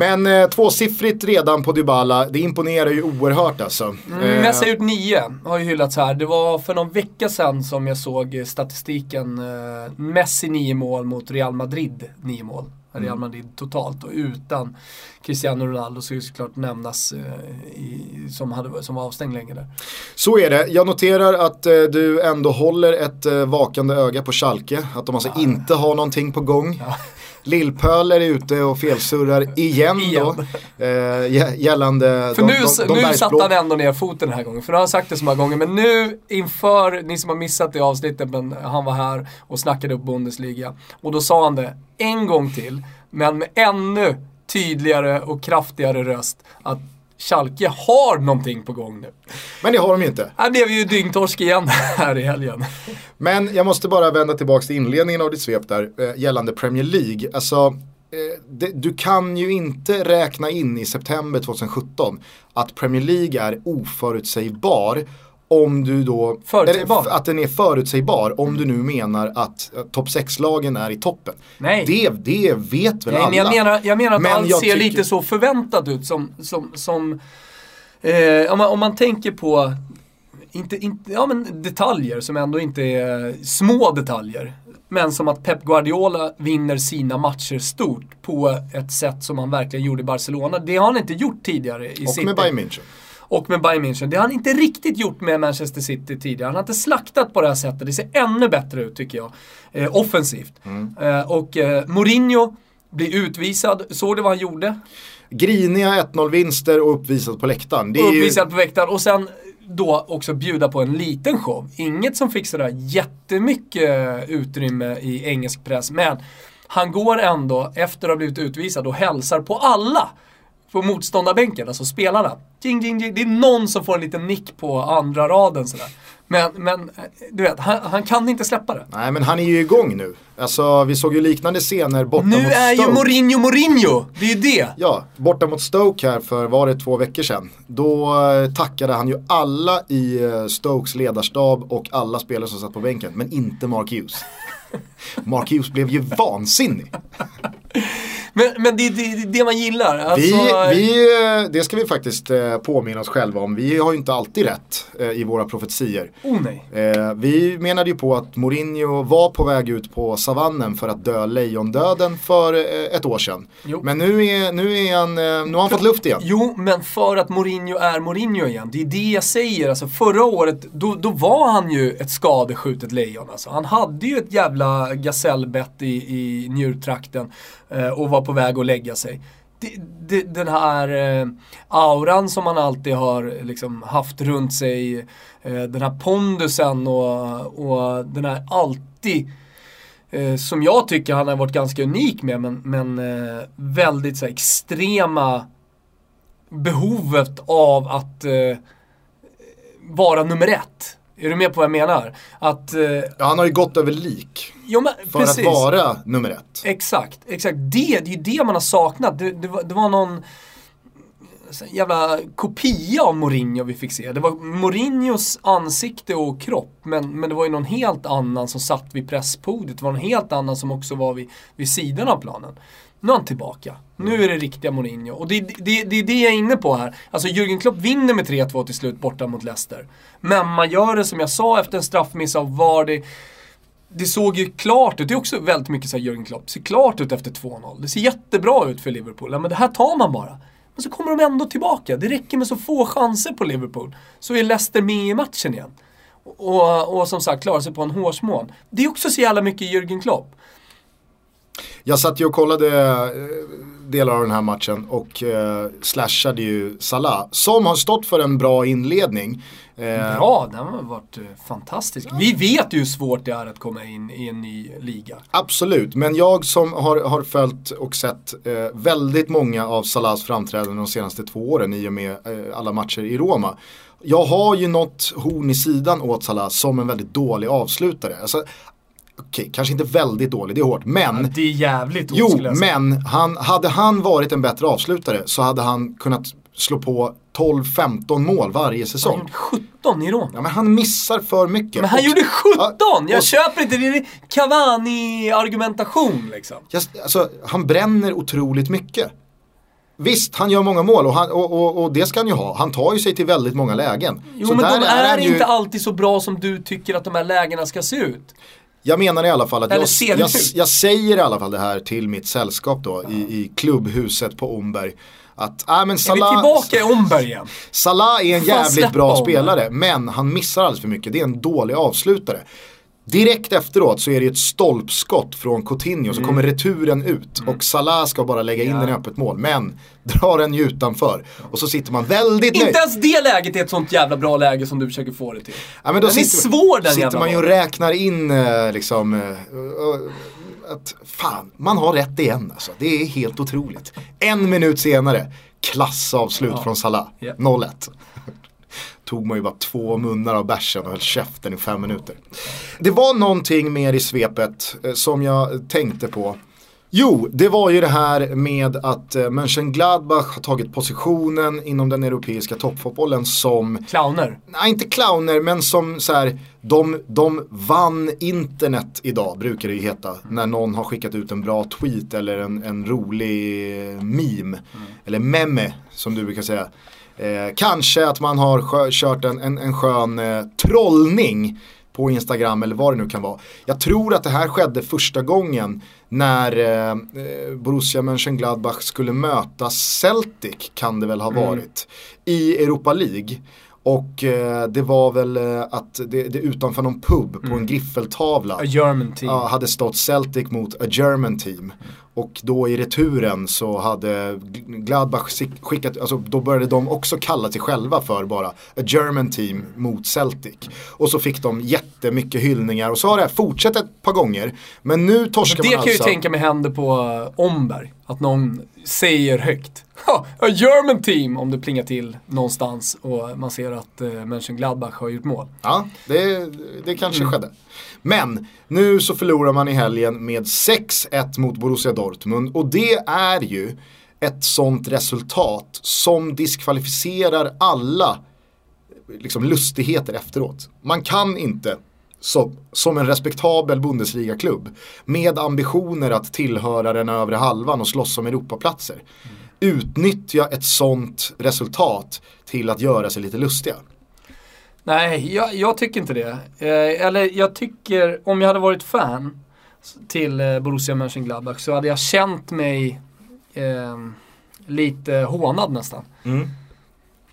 Men eh, tvåsiffrigt redan på Dybala, det imponerar ju oerhört alltså. Mm, Eh, Messi har gjort nio, har ju hyllats här. Det var för någon vecka sedan som jag såg statistiken. Eh, Messi nio mål mot Real Madrid nio mål. Real Mm. Madrid totalt och utan Cristiano Ronaldo ska ju såklart nämnas eh, i, som, hade, som var avstängd länge där. Så är det. Jag noterar att eh, du ändå håller ett eh, vakande öga på Schalke. Att de alltså inte har någonting på gång. Lillpöl är ute och felsurrar igen, Igen. då. Eh, gä- gällande För de, nu, de, de nu bergsblå. satte han ändå ner foten den här gången. För nu har han sagt det så många gånger. Men nu inför, ni som har missat det avsnittet, men han var här och snackade upp Bundesliga. Och då sa han det en gång till, men med ännu tydligare och kraftigare röst. Att Schalke har någonting på gång nu. Men det har de ju inte. Här blev ju dyngtorsk igen [LAUGHS] här i helgen. Men jag måste bara vända tillbaka till inledningen av ditt svep där eh, gällande Premier League. Alltså, eh, du kan ju inte räkna in i september 2017 att Premier League är oförutsägbar om du då, Förutsägbar. eller, att den är förutsägbar om du nu menar att eh, topp 6-lagen är i toppen. Nej. Det, det vet väl Nej, alla. men jag menar, jag menar att Men allt ser tycker- lite så förväntat ut som, som, som eh, om, man, om man tänker på, inte, inte, ja men detaljer som ändå inte är små detaljer. Men som att Pep Guardiola vinner sina matcher stort på ett sätt som han verkligen gjorde i Barcelona. Det har han inte gjort tidigare i Och City. med Bayern München. Och med Bayern München. Det har han inte riktigt gjort med Manchester City tidigare. Han har inte slaktat på det här sättet. Det ser ännu bättre ut tycker jag. Eh, offensivt. Eh, och eh, Mourinho blir utvisad. Såg du vad han gjorde? Griniga 1-0-vinster och uppvisat på läktaren. Det är ju, Uppvisad på väktaren och sen då också bjuda på en liten show. Inget som fick sådär jättemycket utrymme i engelsk press. Men han går ändå, efter att ha blivit utvisad, och hälsar på alla på motståndarbänken, alltså spelarna. Ding, ding, ding. Det är någon som får en liten nick på andra raden sådär. Men, men eh, du vet, han, han kan inte släppa det. Nej men han är ju igång nu. Alltså vi såg ju liknande scener borta Nu mot är ju Stoke. Mourinho Mourinho! Det är ju det! Ja, borta mot Stoke här för var det två veckor sedan. Då eh, tackade han ju alla i eh, Stokes ledarstab och alla spelare som satt på bänken. Men inte Mark Hughes. [LAUGHS] Mark Hughes blev ju vansinnig. Men, men det är det, det, man gillar. Alltså, Vi, vi, eh, det ska vi faktiskt eh, påminna oss själva om. Vi har ju inte alltid rätt eh, i våra profetier. Oh nej. Vi menade ju på att Mourinho var på väg ut på savannen för att dö lejondöden för ett år sedan. Jo. Men nu, är, nu, är han, nu har han fått luft igen. Jo, men för att Mourinho är Mourinho igen. Det är det jag säger. Alltså, förra året, då, då var han ju ett skadeskjutet lejon. Alltså. Han hade ju ett jävla gasellbett i, i njurtrakten och var på väg att lägga sig. Den här eh, auran som han alltid har liksom, haft runt sig, eh, den här pondusen och, och den här alltid eh, som jag tycker han har varit ganska unik med, men, men eh, väldigt så här, extrema behovet av att eh, vara nummer ett. Är du med på vad jag menar? Att... Eh, Ja, han har ju gått över lik ja, men, för precis. att vara nummer ett. Exakt, exakt. Det, det är ju det man har saknat. Det, det, var, det var någon jävla kopia av Mourinho vi fick se. Det var Mourinhos ansikte och kropp, men, men det var ju någon helt annan som satt vid presspodiet. Det var någon helt annan som också var vid, vid sidan av planen. Nu är han tillbaka. Nu är det riktiga Mourinho. Och det, det, det är det jag är inne på här. Alltså Jürgen Klopp vinner med 3-2 till slut borta mot Leicester. Men man gör det som jag sa efter en straffmiss av Vardy det såg ju klart ut, det är också väldigt mycket så här Jürgen Klopp, det ser klart ut efter 2-0. Det ser jättebra ut för Liverpool, ja, men det här tar man bara. Men så kommer de ändå tillbaka, det räcker med så få chanser på Liverpool. Så är Leicester med i matchen igen. Och, och som sagt, klarar sig på en hårsmån. Det är också så jävla mycket Jürgen Klopp. Jag satt ju och kollade eh, delar av den här matchen och eh, slashade ju Salah. Som har stått för en bra inledning. Eh, Bra, den har varit eh, fantastisk. Vi vet ju hur svårt det är att komma in i en ny liga. Absolut, men jag som har, har följt och sett eh, väldigt många av Salahs framträdanden de senaste två åren i och med eh, alla matcher i Roma. Jag har ju något horn i sidan åt Salah som en väldigt dålig avslutare. Alltså, Okej, kanske inte väldigt dålig, det är hårt, men Det är jävligt Jo, skulle jag säga. men han, hade han varit en bättre avslutare så hade han kunnat slå på 12-15 mål varje Han säsong. gjorde 17 i Rom. Ja, men han missar för mycket. Men han Och- gjorde 17! Jag och- köper inte det. Är Cavani-argumentation liksom. Just, alltså, han bränner otroligt mycket. Visst, han gör många mål och, han, och, och, och det ska han ju ha. Han tar ju sig till väldigt många lägen. Jo Så men de är, han ju- inte alltid så bra som du tycker att de här lägena ska se ut. Jag menar i alla fall att jag, jag, jag säger i alla fall det här till mitt sällskap då i, i klubbhuset på Omberg. Att, äh, men Är vi Salah, tillbaka i Omberg igen? Salah är en jävligt bra spelare men han missar alldeles för mycket. Det är en dålig avslutare. Direkt efteråt så är det ett stolpskott från Coutinho så kommer returen ut och Salah ska bara lägga in Mm. Ja. den i öppet mål men drar den ju utanför. Och så sitter man väldigt nöjd. Inte ens det läget är ett sånt jävla bra läge som du försöker få det till. Ja, men då Den är sitter, svår, den sitter man ju och räknar in eh, liksom eh, att fan, man har rätt igen alltså. Det är helt otroligt. En minut senare, klassavslut från Salah. Ja. 0-1. Tog man ju bara två munnar av bärsen och höll käften i fem minuter. Det var någonting mer i svepet eh, som jag tänkte på. Jo, det var ju det här med att eh, Mönchengladbach har tagit positionen inom den europeiska toppfotbollen som Clowner. nej inte clowner men som så här, de, de vann internet idag brukar det ju heta. När någon har skickat ut en bra tweet eller en, en rolig meme. Eller meme som du brukar säga. Eh, kanske att man har kört en, en, en skön eh, trollning på Instagram eller vad det nu kan vara. Jag tror att det här skedde första gången när eh, eh, Borussia Mönchengladbach skulle möta Celtic kan det väl ha varit i Europa League. Och eh, det var väl eh, att det, det utanför någon pub på en griffeltavla A German team. ja, hade stått Celtic mot a German team. Och då i returen så hade Gl- Gladbach skickat, alltså då började de också kalla sig själva för bara a German team mot Celtic. Och så fick de jättemycket hyllningar och så har det här fortsatt ett par gånger. Men nu torskar Det man kan jag ju alltså. tänka mig händer på uh, Omberg. Att någon säger högt. Ha, a German team! Om det plingar till någonstans och man ser att uh, Mönchengladbach har gjort mål. Ja, det, det kanske Mm. skedde. Men nu så förlorar man i helgen med 6-1 mot Borussia Dortmund och det är ju ett sånt resultat som diskvalificerar alla liksom, lustigheter efteråt. Man kan inte som, som en respektabel Bundesliga-klubb med ambitioner att tillhöra den övre halvan och slåss om Europaplatser utnyttja ett sånt resultat till att göra sig lite lustiga. Nej, jag, jag tycker inte det. Eh, eller jag tycker, om jag hade varit fan till eh, Borussia Mönchengladbach så hade jag känt mig eh, lite hånad nästan.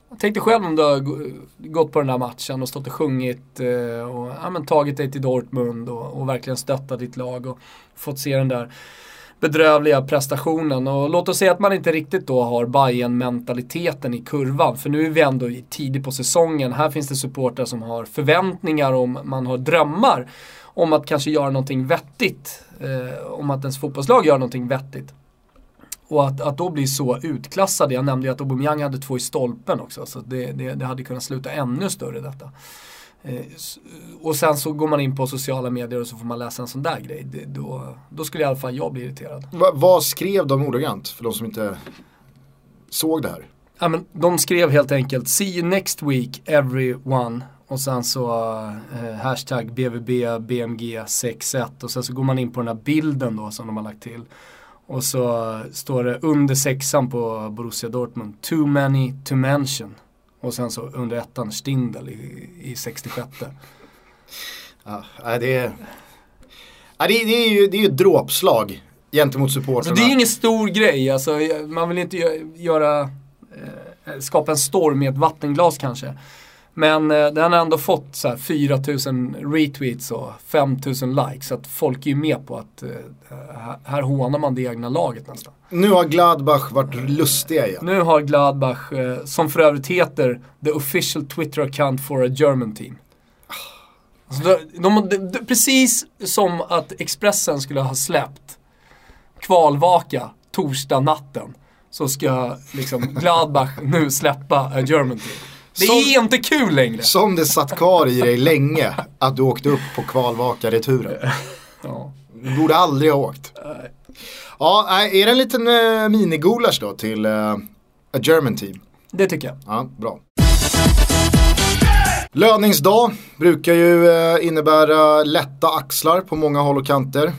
Jag tänkte själv om du har gå- gått på den där matchen och stått och sjungit eh, och ja, tagit dig till Dortmund och, och verkligen stöttat ditt lag och fått se den där bedrövliga prestationen. Och låt oss säga att man inte riktigt då har bayern mentaliteten i kurvan. För nu är vi ändå tidigt på säsongen. Här finns det supportrar som har förväntningar om, man har drömmar om att kanske göra någonting vettigt. Eh, om att ens fotbollslag gör någonting vettigt. Och att, att då bli så utklassade. jag nämnde ju att Aubameyang hade två i stolpen också, så det, det, det hade kunnat sluta ännu större detta. Eh, s- och sen så går man in på sociala medier och så får man läsa en sån där grej. Det, då, då skulle i alla fall jag bli irriterad. Va, vad skrev de ordagrant för de som inte såg det här? Ja, men de skrev helt enkelt “See you next week everyone” och sen så eh, hashtag BVB BMG 61 och sen så går man in på den här bilden då som de har lagt till. Och så står det under sexan på Borussia Dortmund “Too many to mention” och sen så under ettan Stindl i, i 66. Ja, det, är, ja, det, det, är ju, det är ju ett dråpslag gentemot Så supportrarna. det är ingen stor grej, alltså, man vill inte gö- göra, eh, skapa en storm med ett vattenglas kanske. Men eh, den har ändå fått så här 4000 retweets och 5000 likes. Så att folk är ju med på att eh, här- här hånar man det egna laget nästan. Nu har Gladbach varit lustiga igen. Nu har Gladbach, eh, som för övrigt heter The official Twitter account for a German team. De, de, de, precis som att Expressen skulle ha släppt kvalvaka torsdag natten. Så ska liksom Gladbach nu släppa a German team. Det Som- är inte kul längre. Som det satt kvar i dig länge att du åkte upp på kvalvaka-returen. Ja. Du borde aldrig ha åkt. Ja, är det en liten uh, minigulasch då till eh, a German team? Det tycker jag. Ja, bra. Löningsdag brukar ju eh, innebära lätta axlar på många håll och kanter.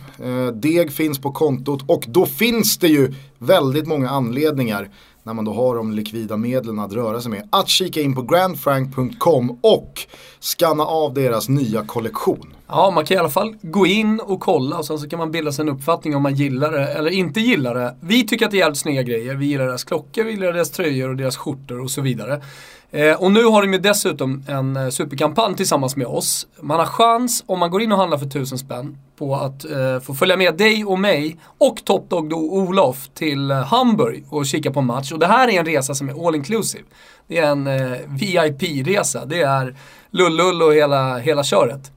Deg finns på kontot och då finns det ju väldigt många anledningar när man då har de likvida medlen att röra sig med. Att kika in på grandfrank.com och skanna av deras nya kollektion. Ja, man kan i alla fall gå in och kolla och sen så kan man bilda sig en uppfattning om man gillar det eller inte gillar det. Vi tycker att det är jävligt snygga grejer. Vi gillar deras klockor, vi gillar deras tröjor och deras skjortor och så vidare. Eh, och nu har de ju dessutom en eh, superkampanj tillsammans med oss. Man har chans, om man går in och handlar för tusen spänn, på att eh, få följa med dig och mig och Top Dog och Olof till eh, Hamburg och kika på en match. Och det här är en resa som är all inclusive. Det är en eh, VIP-resa. Det är lullull och hela, hela köret.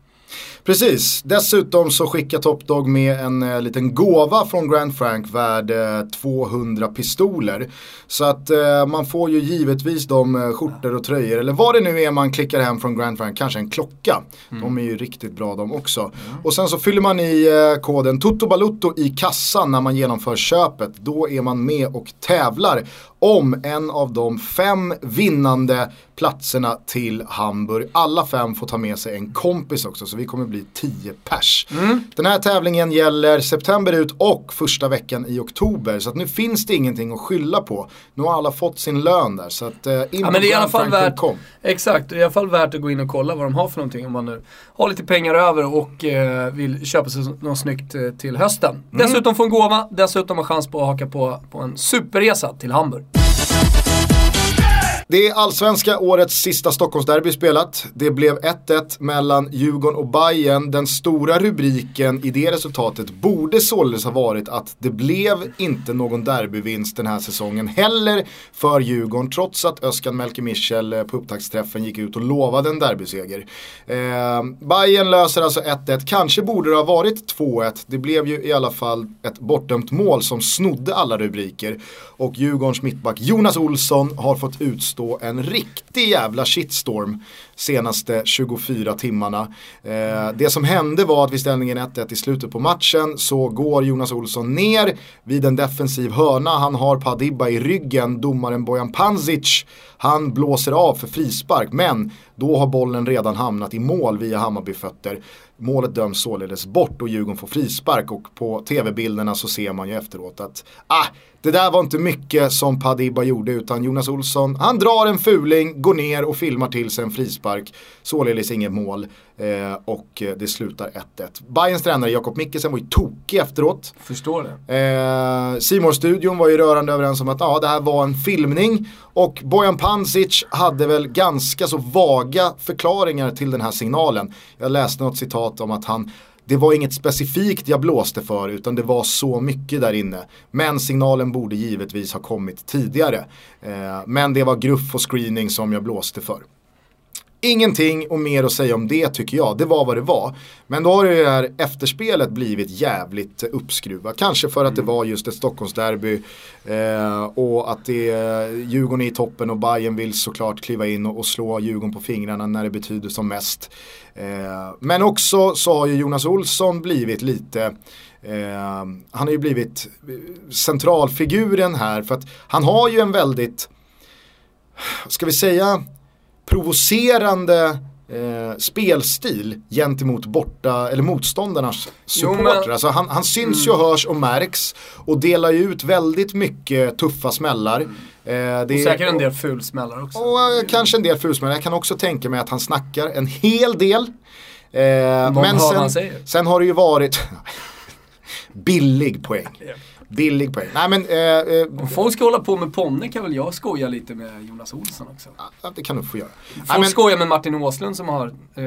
Precis, dessutom så skickar Top Dog med en eh, liten gåva från Grand Frank värd eh, 200 pistoler. Så att eh, man får ju givetvis de eh, skjortor och tröjor eller vad det nu är man klickar hem från Grand Frank, kanske en klocka. De är ju riktigt bra de också. Och sen så fyller man i eh, koden TOTOBALUTTO i kassan när man genomför köpet. Då är man med och tävlar om en av de fem vinnande platserna till Hamburg. Alla fem får ta med sig en kompis också så vi kommer bli 10 pers. Den här tävlingen gäller september ut och första veckan i oktober. Så nu finns det ingenting att skylla på. Nu har alla fått sin lön där. Så att, eh, in Ja men det är i alla fall värt, exakt, det är i alla fall värt att gå in och kolla vad de har för någonting om man nu har lite pengar över och eh, vill köpa sig något snyggt eh, till hösten. Mm. Dessutom få en gåva, dessutom ha chans på att haka på, på en superresa till Hamburg. Det är allsvenska årets sista Stockholmsderby spelat. Det blev 1-1 mellan Djurgården och Bayern. Den stora rubriken i det resultatet borde således ha varit att det blev inte någon derbyvinst den här säsongen heller för Djurgården trots att Özcan Melke Michel eh, på upptaktsträffen gick ut och lovade en derbyseger. Eh, Bayern löser alltså 1-1, kanske borde det ha varit 2-1. Det blev ju i alla fall ett bortdömt mål som snodde alla rubriker. Och Djurgårdens mittback Jonas Olsson har fått utstå en riktig jävla shitstorm senaste 24 timmarna. Eh, det som hände var att vid ställningen 1-1 i slutet på matchen så går Jonas Olsson ner vid en defensiv hörna. Han har Padibba i ryggen, domaren Bojan Panzic. Han blåser av för frispark men då har bollen redan hamnat i mål via Hammarbyfötter. Målet döms således bort och Djurgården får frispark och på tv-bilderna så ser man ju efteråt att ah, det där var inte mycket som Padibba gjorde utan Jonas Olsson, han drar en fuling, går ner och filmar till sig en frispark. Således inget mål eh, och det slutar 1-1. Bayerns tränare Jakob Mikkelsen var ju tokig efteråt. Förstår det. Eh, simor studion var ju rörande överens om att ja, det här var en filmning och Bojan Panzic hade väl ganska så vaga förklaringar till den här signalen. Jag läste något citat om att han det var inget specifikt jag blåste för utan det var så mycket där inne. Men signalen borde givetvis ha kommit tidigare. Eh, men det var gruff och screening som jag blåste för. Ingenting och mer att säga om det tycker jag. Det var vad det var. Men då har det här efterspelet blivit jävligt uppskruvat. Kanske för att det var just ett Stockholmsderby. Eh, och att det är Djurgården är i toppen och Bayern vill såklart kliva in och, och slå Djurgården på fingrarna när det betyder som mest. Eh, men också så har ju Jonas Olsson blivit lite eh, han har ju blivit centralfiguren här för att han har ju en väldigt, ska vi säga, provocerande eh, spelstil gentemot borta, eller motståndarnas supportrar. men- Alltså han, han syns ju och hörs och märks och delar ju ut väldigt mycket tuffa smällar. Eh, det Och är- säkert en del fulsmällar också. och eh, kanske en del fulsmällar. Jag kan också tänka mig att han snackar en hel del. Eh, men sen, sen har det ju varit [LAUGHS] billig poäng. Billig poäng. Nej men eh, eh, Om folk ska hålla på med Ponne kan väl jag skoja lite med Jonas Olsson också. ja, det kan du få göra. Nej, Folk men, skojar med Martin Åslund som har eh,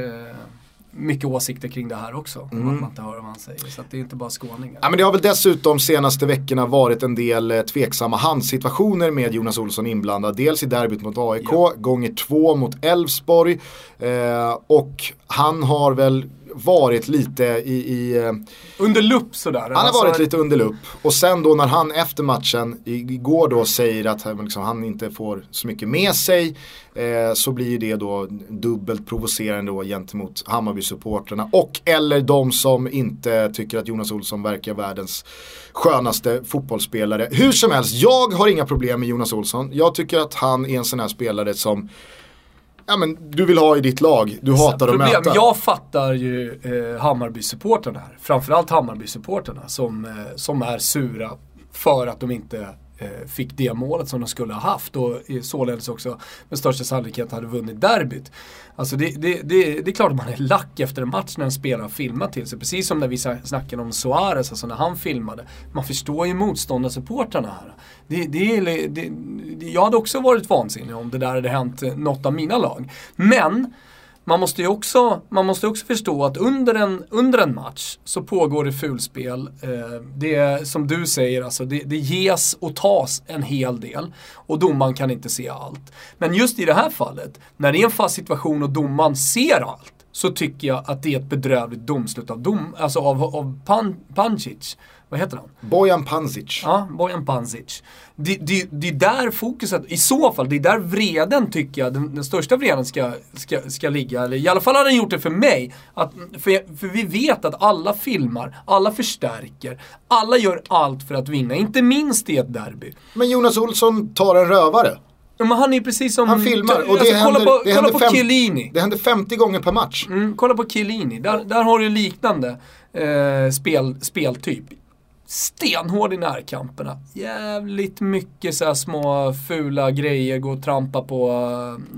mycket åsikter kring det här också. Mm. att man inte hör vad han säger. Så att det är inte bara skåningar. Ja, men det har väl dessutom senaste veckorna varit en del eh, tveksamma handsituationer med Jonas Olsson inblandad. Dels i derbyt mot AIK, gånger två mot Elfsborg. Eh, och han har väl varit lite i, i eh, Under lupp sådär. Han har Alltså, varit lite under lupp. Och sen då när han efter matchen igår då säger att han liksom, han inte får så mycket med sig. Eh, så blir det då dubbelt provocerande då gentemot Hammarby-supporterna. Och eller de som inte tycker att Jonas Olsson verkar världens skönaste fotbollsspelare. Hur som helst, jag har inga problem med Jonas Olsson. Jag tycker att han är en sån här spelare som Ja men du vill ha i ditt lag, du hatar att Problem. möta. Jag fattar ju eh, Hammarby-supportrarna här. Framförallt Hammarby-supportrarna som, eh, som är sura för att de inte Eh, fick det målet som de skulle ha haft och således också med största sannolikhet hade vunnit derbyt. Alltså det, det, det, det är klart att man är lack efter en match när en spelare har filmat till sig. Precis som när vi snackade om Suarez, alltså när han filmade. Man förstår ju motståndarsupportrarna här. Det, det, det, det, jag hade också varit vansinnig om det där hade hänt något av mina lag. Men man måste ju också, man måste också förstå att under en, under en match så pågår det fulspel. Eh, det är som du säger, alltså, det, det ges och tas en hel del. Och domaren kan inte se allt. Men just i det här fallet, när det är en fast situation och domaren ser allt. Så tycker jag att det är ett bedrövligt domslut av, dom, alltså av, av Pan, Pancic. Vad heter han? Bojan Panzic. Ja, Bojan Pancic. Det, det, det är där fokuset, i så fall, det är där vreden tycker jag, den, den största vreden ska, ska, ska ligga. Eller i alla fall har den gjort det för mig. Att, för, för vi vet att alla filmar, alla förstärker, alla gör allt för att vinna. Inte minst i ett derby. Men Jonas Olsson tar en rövare. Men han är precis som... Han filmar och det alltså, händer, kolla på, det kolla händer, på fem, Chiellini. det händer 50 gånger per match. Mm, kolla på Chiellini. Där, där har du liknande eh, spel, speltyp. Stenhård i närkamperna. Jävligt mycket så här små fula grejer. Gå och trampa på,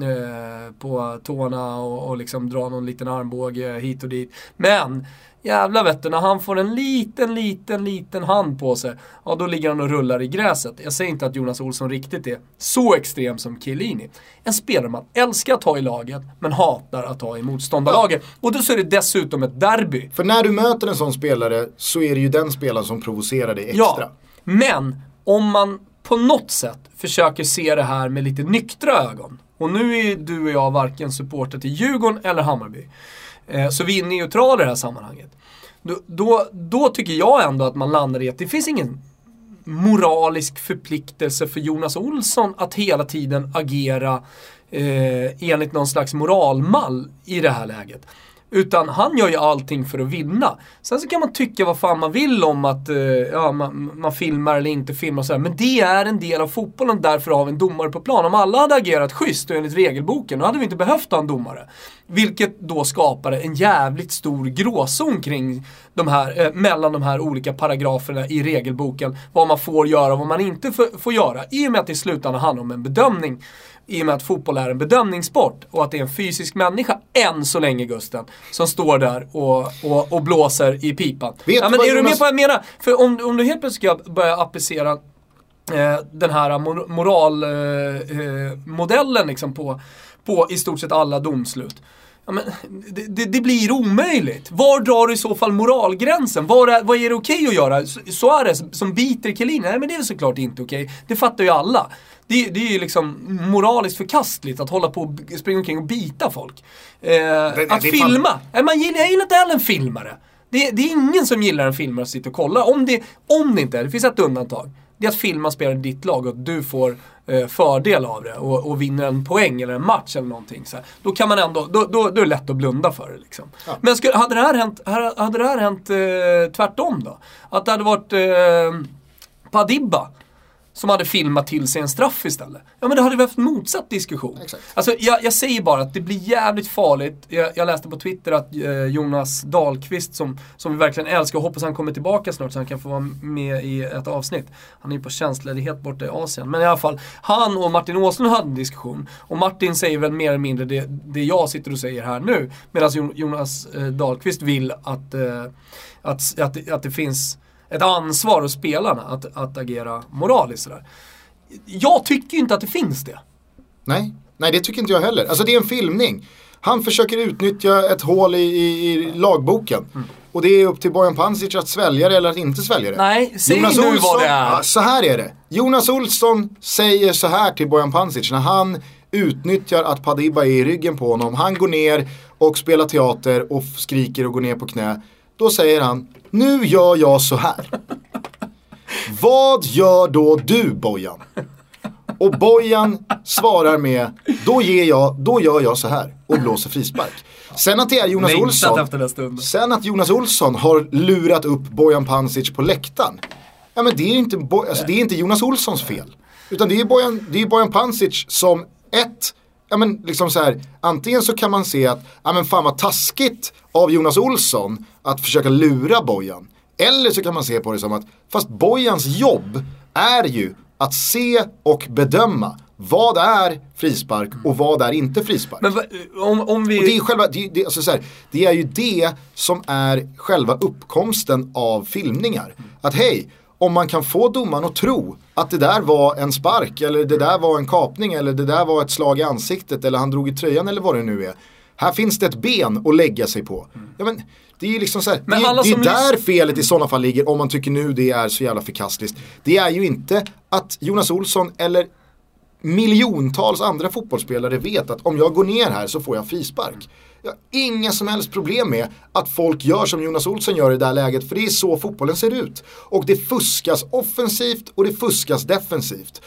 eh, på tårna och, och liksom dra någon liten armbåge hit och dit. Men Jävla vet du, när han får en liten, liten, liten hand på sig, ja då ligger han och rullar i gräset. Jag säger inte att Jonas Olsson riktigt är så extrem som Chiellini. En spelare man älskar att ha i laget, men hatar att ha i motståndarlaget. Och då så är det dessutom ett derby. För när du möter en sån spelare så är det ju den spelaren som provocerar dig extra. Ja, men om man på något sätt försöker se det här med lite nyktra ögon. Och nu är du och jag varken supporter till Djurgården eller Hammarby. Eh, så vi är neutrala i det här sammanhanget. Då, då, då tycker jag ändå att man landar i att det finns ingen moralisk förpliktelse för Jonas Olsson att hela tiden agera eh, enligt någon slags moralmall i det här läget. Utan han gör ju allting för att vinna. Sen så kan man tycka vad fan man vill om att eh, ja, man, man filmar eller inte filmar och sådär. Men det är en del av fotbollen, därför har vi en domare på plan. Om alla hade agerat schysst och enligt regelboken, då hade vi inte behövt ha en domare. Vilket då skapade en jävligt stor gråzon kring de här, eh, mellan de här olika paragraferna i regelboken. Vad man får göra och vad man inte får, får göra. I och med att det i slutändan handlar om en bedömning. I och med att fotboll är en bedömningssport och att det är en fysisk människa, än så länge Gusten, som står där och, och, och blåser i pipan. Vet ja, men är du med på vad jag menar? För om, om du helt plötsligt ska börja applicera eh, den här moralmodellen eh, eh, liksom på, på i stort sett alla domslut. Ja, men, det, det, det blir omöjligt. Var drar du i så fall moralgränsen? Var är, vad är det okej att göra? Su- Suarez som biter Chiellini? Nej men det är såklart inte okej. Det fattar ju alla. Det, det är ju liksom moraliskt förkastligt att hålla på och springa omkring och bita folk. Eh, att det är fan- filma. Nej, man gillar, jag gillar inte heller en filmare. Det, det är ingen som gillar en filmare att sitta och kolla. Om det, om det inte är, det finns ett undantag. Det är att filma spelar i ditt lag och att du får eh, fördel av det och, och vinner en poäng eller en match eller någonting. Så här. Då kan man ändå, då, då, då är det lätt att blunda för det liksom. Men skulle, hade det här hänt, hade det här hänt eh, tvärtom då? Att det hade varit eh, Padibba som hade filmat till sig en straff istället. Ja men då hade vi haft motsatt diskussion. Exakt. Alltså jag, jag säger bara att det blir jävligt farligt. Jag, jag läste på Twitter att eh, Jonas Dahlqvist som, som vi verkligen älskar och hoppas han kommer tillbaka snart så han kan få vara med i ett avsnitt. Han är ju på tjänstledighet borta i Asien. Men i alla fall, han och Martin Åslund hade en diskussion. Och Martin säger väl mer eller mindre det, det jag sitter och säger här nu. Medan Jo- Jonas eh, Dahlqvist vill att, eh, att, att, att det finns ett ansvar hos spelarna att, att agera moraliskt sådär. Jag tycker ju inte att det finns det. Nej, nej det tycker inte jag heller. Alltså det är en filmning. Han försöker utnyttja ett hål i, i, i lagboken. Mm. Och det är upp till Bojan Pancic att svälja det eller att inte svälja det. Nej, säg nu vad det är. Så här är det. Jonas Olsson säger så här till Bojan Pancic när han utnyttjar att Padibba är i ryggen på honom. Han går ner och spelar teater och skriker och går ner på knä. Då säger han, nu gör jag så här. Vad gör då du Bojan? Och Bojan svarar med, då, ger jag, då gör jag så här och blåser frispark. Sen att det är Jonas Olsson, sen att Jonas Olsson har lurat upp Bojan Pancic på läktaren. Ja men det är inte, Bo- alltså, det är inte Jonas Olssons fel. Utan det är Bojan, det är Bojan Pancic som ett, ja men liksom så här, antingen så kan man se att, ja men fan vad taskigt av Jonas Olsson att försöka lura Bojan. Eller så kan man se på det som att, fast Bojans jobb är ju att se och bedöma vad är frispark och vad är inte frispark. Men om, om vi... Och det är, själva, det, det, alltså så här, det är ju det som är själva uppkomsten av filmningar. Att hej, om man kan få domaren att tro att det där var en spark eller det där var en kapning eller det där var ett slag i ansiktet eller han drog i tröjan eller vad det nu är. Här finns det ett ben att lägga sig på. Ja, men, det är ju liksom så här, Men det, är- det är där felet i sådana fall ligger om man tycker nu det är så jävla förkastligt. Det är ju inte att Jonas Olsson eller miljontals andra fotbollsspelare vet att om jag går ner här så får jag frispark. Jag har inga som helst problem med att folk gör som Jonas Olsson gör i det här läget för det är så fotbollen ser ut. Och det fuskas offensivt och det fuskas defensivt.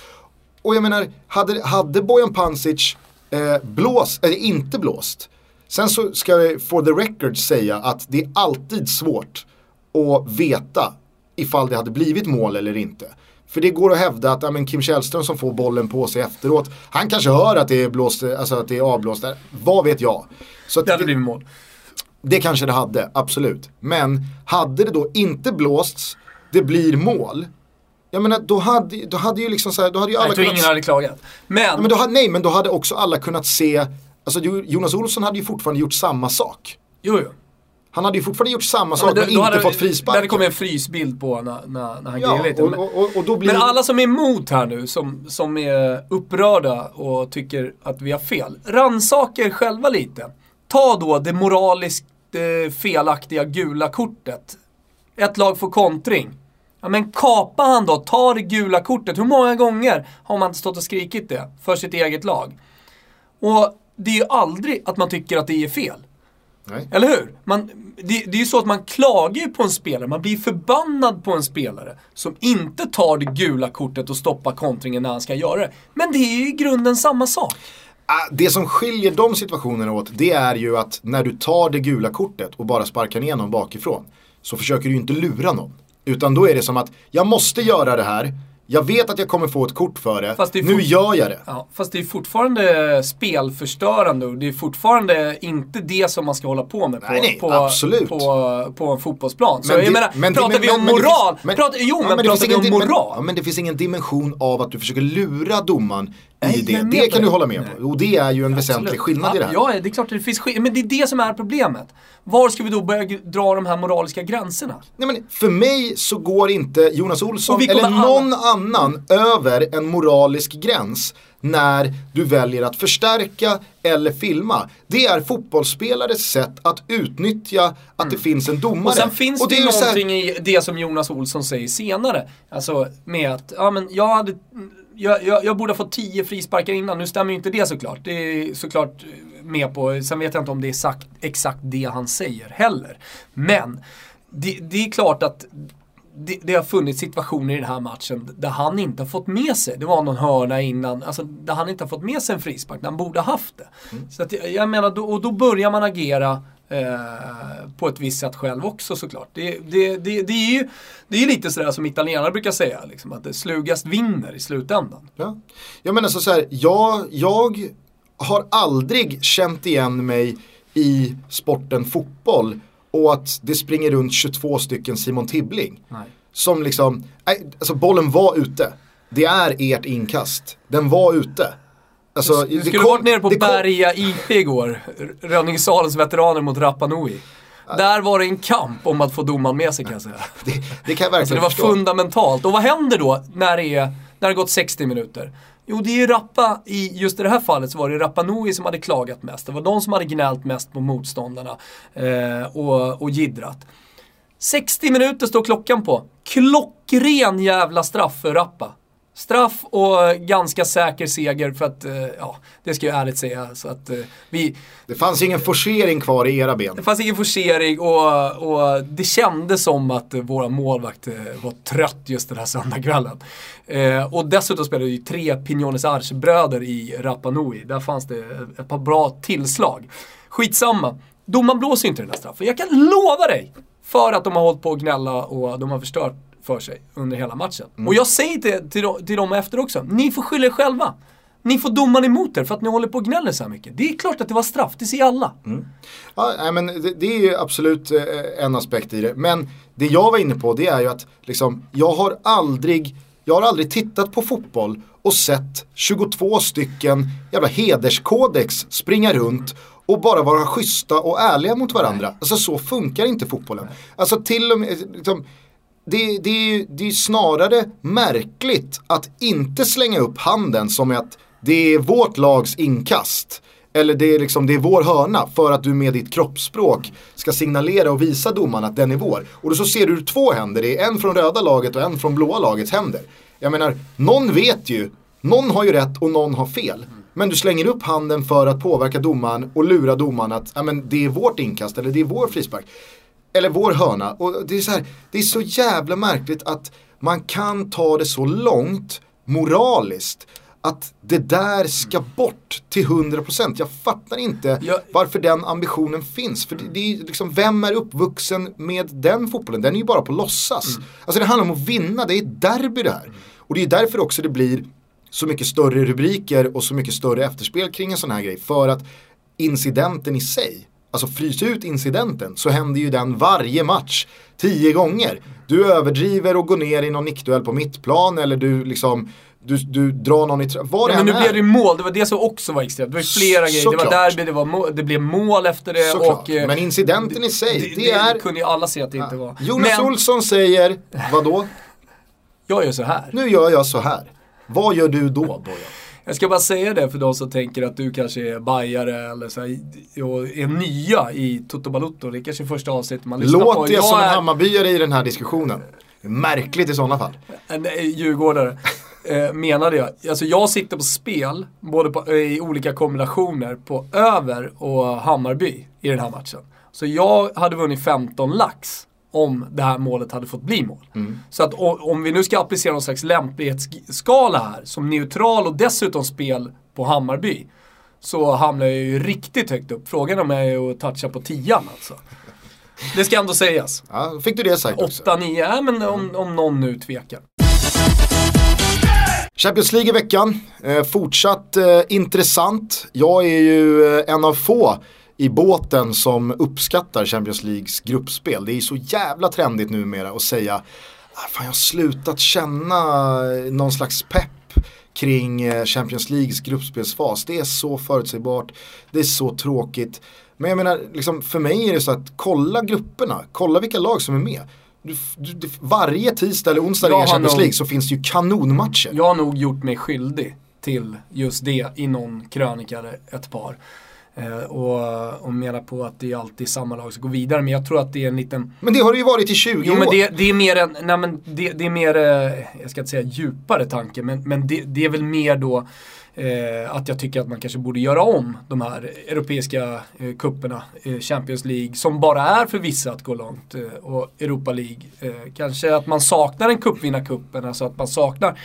Och jag menar, hade, hade Bojan Pancic eh, blåst, eller inte blåst. Sen så ska jag for the record säga att det är alltid svårt att veta ifall det hade blivit mål eller inte. För det går att hävda att ja, men Kim Källström som får bollen på sig efteråt, han kanske hör att det är, blåst, alltså att det är avblåst där. Vad vet jag? Så Det hade blivit mål. det kanske det hade, absolut. Men hade det då inte blåsts, det blir mål. Jag menar då hade, då hade ju liksom så här, då hade ju alla kunnat... ingen hade klagat. Men, Ja, men då nej, men då hade också alla kunnat se, alltså Jo- Jonas Olsson hade ju fortfarande gjort samma sak. jo, jo. Han hade ju fortfarande gjort samma Ja, sak men, då inte hade, fått frispark. Det kommit en frysbild på när, när, när han Ja, grejade lite. och, Men- och, och, och då blir Men alla som är emot här nu, som, som är upprörda och tycker att vi har fel. Rannsaka er själva lite. Ta då det moraliskt eh, felaktiga gula kortet. Ett lag får kontring. Ja men kapa han då, ta det gula kortet. Hur många gånger har man stått och skrikit det för sitt eget lag? Och det är ju aldrig att man tycker att det är fel. Nej. Eller hur? Man, det, det är ju så att man klagar på en spelare, man blir förbannad på en spelare som inte tar det gula kortet och stoppar kontringen när han ska göra det. Men det är ju i grunden samma sak. Ah, Det som skiljer de situationerna åt det är ju att när du tar det gula kortet och bara sparkar ner någon bakifrån så försöker du ju inte lura någon. Utan då är det som att jag måste göra det här, jag vet att jag kommer få ett kort för det, det nu gör jag det. Ja, fast det är fortfarande spelförstörande och det är fortfarande inte det som man ska hålla på med på, Nej, nej, på, på, på en fotbollsplan. Så Men jag menar, men pratar men- vi om moral, men- pratar, jo ja, men, pratar vi om moral. Ja men det finns ingen dimension av att du försöker lura domaren Nej, i det. Det kan du hålla med på. Och det är ju en väsentlig Absolut. skillnad i det här. Ja, ja, det är klart det finns skillnad. Men det är det som är problemet. Var ska vi då börja dra de här moraliska gränserna? Nej, men för mig så går inte Jonas Olsson eller någon alla- annan över en moralisk gräns när du väljer att förstärka eller filma. Det är fotbollsspelares sätt att utnyttja att det finns en domare. Och sen finns Och det, ju så här- någonting i det som Jonas Olsson säger senare. Alltså med att, ja men jag hade jag, jag, jag borde ha fått 10 frisparkar innan, nu stämmer ju inte det såklart. Det är såklart med på, sen vet jag inte om det är exakt, exakt det han säger heller. Men det, det är klart att det, det har funnits situationer i den här matchen där han inte har fått med sig, det var någon hörna innan, alltså där han inte har fått med sig en frispark, där han borde ha haft det. Så att, jag menar, då, och då börjar man agera eh, på ett visst sätt själv också såklart. Det, det, det, det är ju det är lite sådär som italienare brukar säga, liksom, att det slugast vinner i slutändan. Ja. Jag menar så, så här, jag, jag har aldrig känt igen mig i sporten fotboll och att det springer runt 22 stycken Simon Tibbling. Nej. Som liksom, alltså bollen var ute. Det är ert inkast. Den var ute. Alltså, Du det skulle kom- varit nere på Berga IP igår, R- Rönningesalens veteraner mot Rapa Nui. Där var det en kamp om att få domaren med sig kan jag säga. Det, det kan jag verkligen Alltså det var förstå. fundamentalt. Och vad händer då när det, är, när det har gått 60 minuter? Jo, det är ju Rappa, i just i det här fallet så var det Rappa Nui som hade klagat mest. Det var de som hade gnällt mest på motståndarna eh, och, och jiddrat. 60 minuter står klockan på. Klockren jävla straff för Rappa. Straff och ganska säker seger för att, eh, ja, det ska jag ärligt säga. Så att eh, vi, Det fanns ingen forcering kvar i era ben. det fanns ingen forcering och, och det kändes som att våra målvakt eh, var trött just den här söndagskvällen. Eh, och dessutom spelade ju tre Pignones Arce-bröder i Rapa Nui. Där fanns det ett par bra tillslag. Skitsamma. Domaren blåser inte den här straffen. Jag kan lova dig! För att de har hållit på att gnälla och de har förstört för sig under hela matchen. Och jag säger till, till, dem- till dem efter också, ni får skylla er själva. Ni får domaren emot er för att ni håller på och gnäller så här mycket. Det är klart att det var straff, det ser alla. Ja, nej, men det, det är ju absolut eh, en aspekt i det. Men det jag var inne på det är ju att liksom, jag har aldrig jag har aldrig tittat på fotboll och sett 22 stycken jävla hederskodex springa runt och bara vara schyssta och ärliga mot varandra. Alltså så funkar inte fotbollen. Alltså till och med, liksom, det, det, är ju, det är ju snarare märkligt att inte slänga upp handen som att det är vårt lags inkast. Eller det är, liksom, det är vår hörna för att du med ditt kroppsspråk ska signalera och visa domaren att den är vår. Och då så ser du två händer, det är en från röda laget och en från blåa lagets händer. Jag menar, någon vet ju, någon har ju rätt och någon har fel. Men du slänger upp handen för att påverka domaren och lura domaren att ja, men det är vårt inkast eller det är vår frispark. Eller vår hörna. Och det är, så här, det är så jävla märkligt att man kan ta det så långt moraliskt. Att det där ska bort till 100%. Jag fattar inte Jag- varför den ambitionen finns. För det, är liksom, vem är uppvuxen med den fotbollen? Den är ju bara på låtsas. Mm. Alltså det handlar om att vinna, det är ett derby det här. Och det är därför också det blir så mycket större rubriker och så mycket större efterspel kring en sån här grej. För att incidenten i sig, alltså frys ut incidenten så händer ju den varje match. Tio gånger. Du överdriver och går ner i någon nickduell på mittplan eller du liksom du, du drar någon i Vad det Ja, men nu är. blev det mål, det var det som också var extremt. Det var flera grejer. Det var derby, det, var mål, det blev mål efter det. Såklart. Och, eh, Men incidenten i sig, det, det är- kunde ju alla se att det inte var. Jonas men Olsson säger, vadå? [LAUGHS] jag gör så här. Nu gör jag så här. Vad gör du då Bojan? Jag ska bara säga det för de som tänker att du kanske är bajare eller så här, och är nya i Toto Balutto. Det är kanske första avsnittet man lyssnar på. Låter jag som en är Hammarbyare i den här diskussionen? Märkligt i sådana fall. en eh, djurgårdare. [LAUGHS] Eh, menade jag. Alltså jag sitter på spel, både på, eh, i olika kombinationer, på över och Hammarby i den här matchen. Så jag hade vunnit 15 lax om det här målet hade fått bli mål. Så att om vi nu ska applicera någon slags lämplighetsskala här, som neutral och dessutom spel på Hammarby, så hamnar jag ju riktigt högt upp. Frågan om jag är att toucha på tian alltså. Det ska ändå sägas. Ja, fick du det sagt också. 8-9, ja, men om, om någon nu tvekar. Champions League i veckan, eh, fortsatt eh, intressant. Jag är ju eh, en av få i båten som uppskattar Champions Leagues gruppspel. Det är så jävla trendigt numera att säga ah, fan jag har slutat känna någon slags pepp kring eh, Champions Leagues gruppspelsfas. Det är så förutsägbart, det är så tråkigt. Men jag menar, liksom, för mig är det så att kolla grupperna, kolla vilka lag som är med. du, du, varje tisdag eller onsdag i Champions League så finns det ju kanonmatcher. Jag har nog gjort mig skyldig till just det i någon krönika eller ett par. Eh, och, och menar på att det är alltid samma lag som går vidare. Men jag tror att det är en liten Men det har det ju varit i 20 Jo år. men det, det är mer en, nej men det, det är mer, eh, jag ska inte säga djupare tanke, men, men det, det är väl mer då eh, att jag tycker att man kanske borde göra om de här europeiska eh, kupperna, eh, Champions League, som bara är för vissa att gå långt, eh, och Europa League. Eh, kanske att man saknar en cupvinnarcupen, alltså att man saknar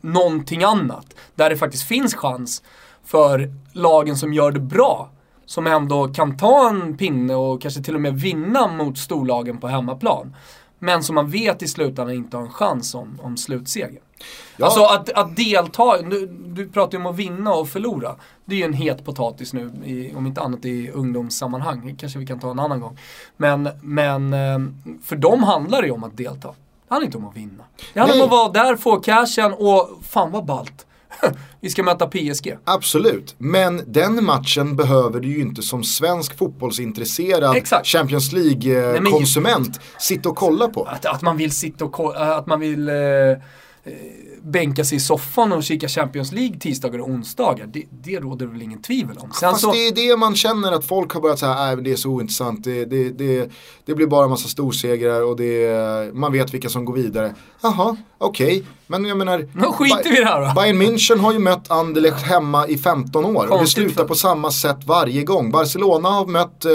någonting annat. Där det faktiskt finns chans för lagen som gör det bra som ändå kan ta en pinne och kanske till och med vinna mot storlagen på hemmaplan. Men som man vet i slutändan inte har en chans om, om slutseger. Ja. Alltså att, att delta, du, du pratar ju om att vinna och förlora. Det är ju en het potatis nu, i, om inte annat i ungdomssammanhang. Kanske vi kan ta en annan gång. Men, men eh, för dem handlar det ju om att delta. Det handlar inte om att vinna. Det handlar Nej. om att vara där, få cashen och fan vad ballt. [LAUGHS] vi ska möta PSG. Absolut, men den matchen behöver du ju inte som svensk fotbollsintresserad Exakt. Champions League-konsument sitta och kolla på. Att, att man vill sitta och ko- att man vill eh, eh, bänka sig i soffan och kika Champions League tisdagar och onsdagar. Det, det råder väl ingen tvivel om. Sen Fast så, det är det man känner att folk har börjat säga, nej men det är så ointressant, det, det, det, det blir bara en massa storsegrar och det, man vet vilka som går vidare. Jaha, okej, men jag menar, Då skiter vi här då. Bayern München har ju mött Anderlecht hemma i 15 år och det Konstigt slutar på samma sätt varje gång. Barcelona har mött eh,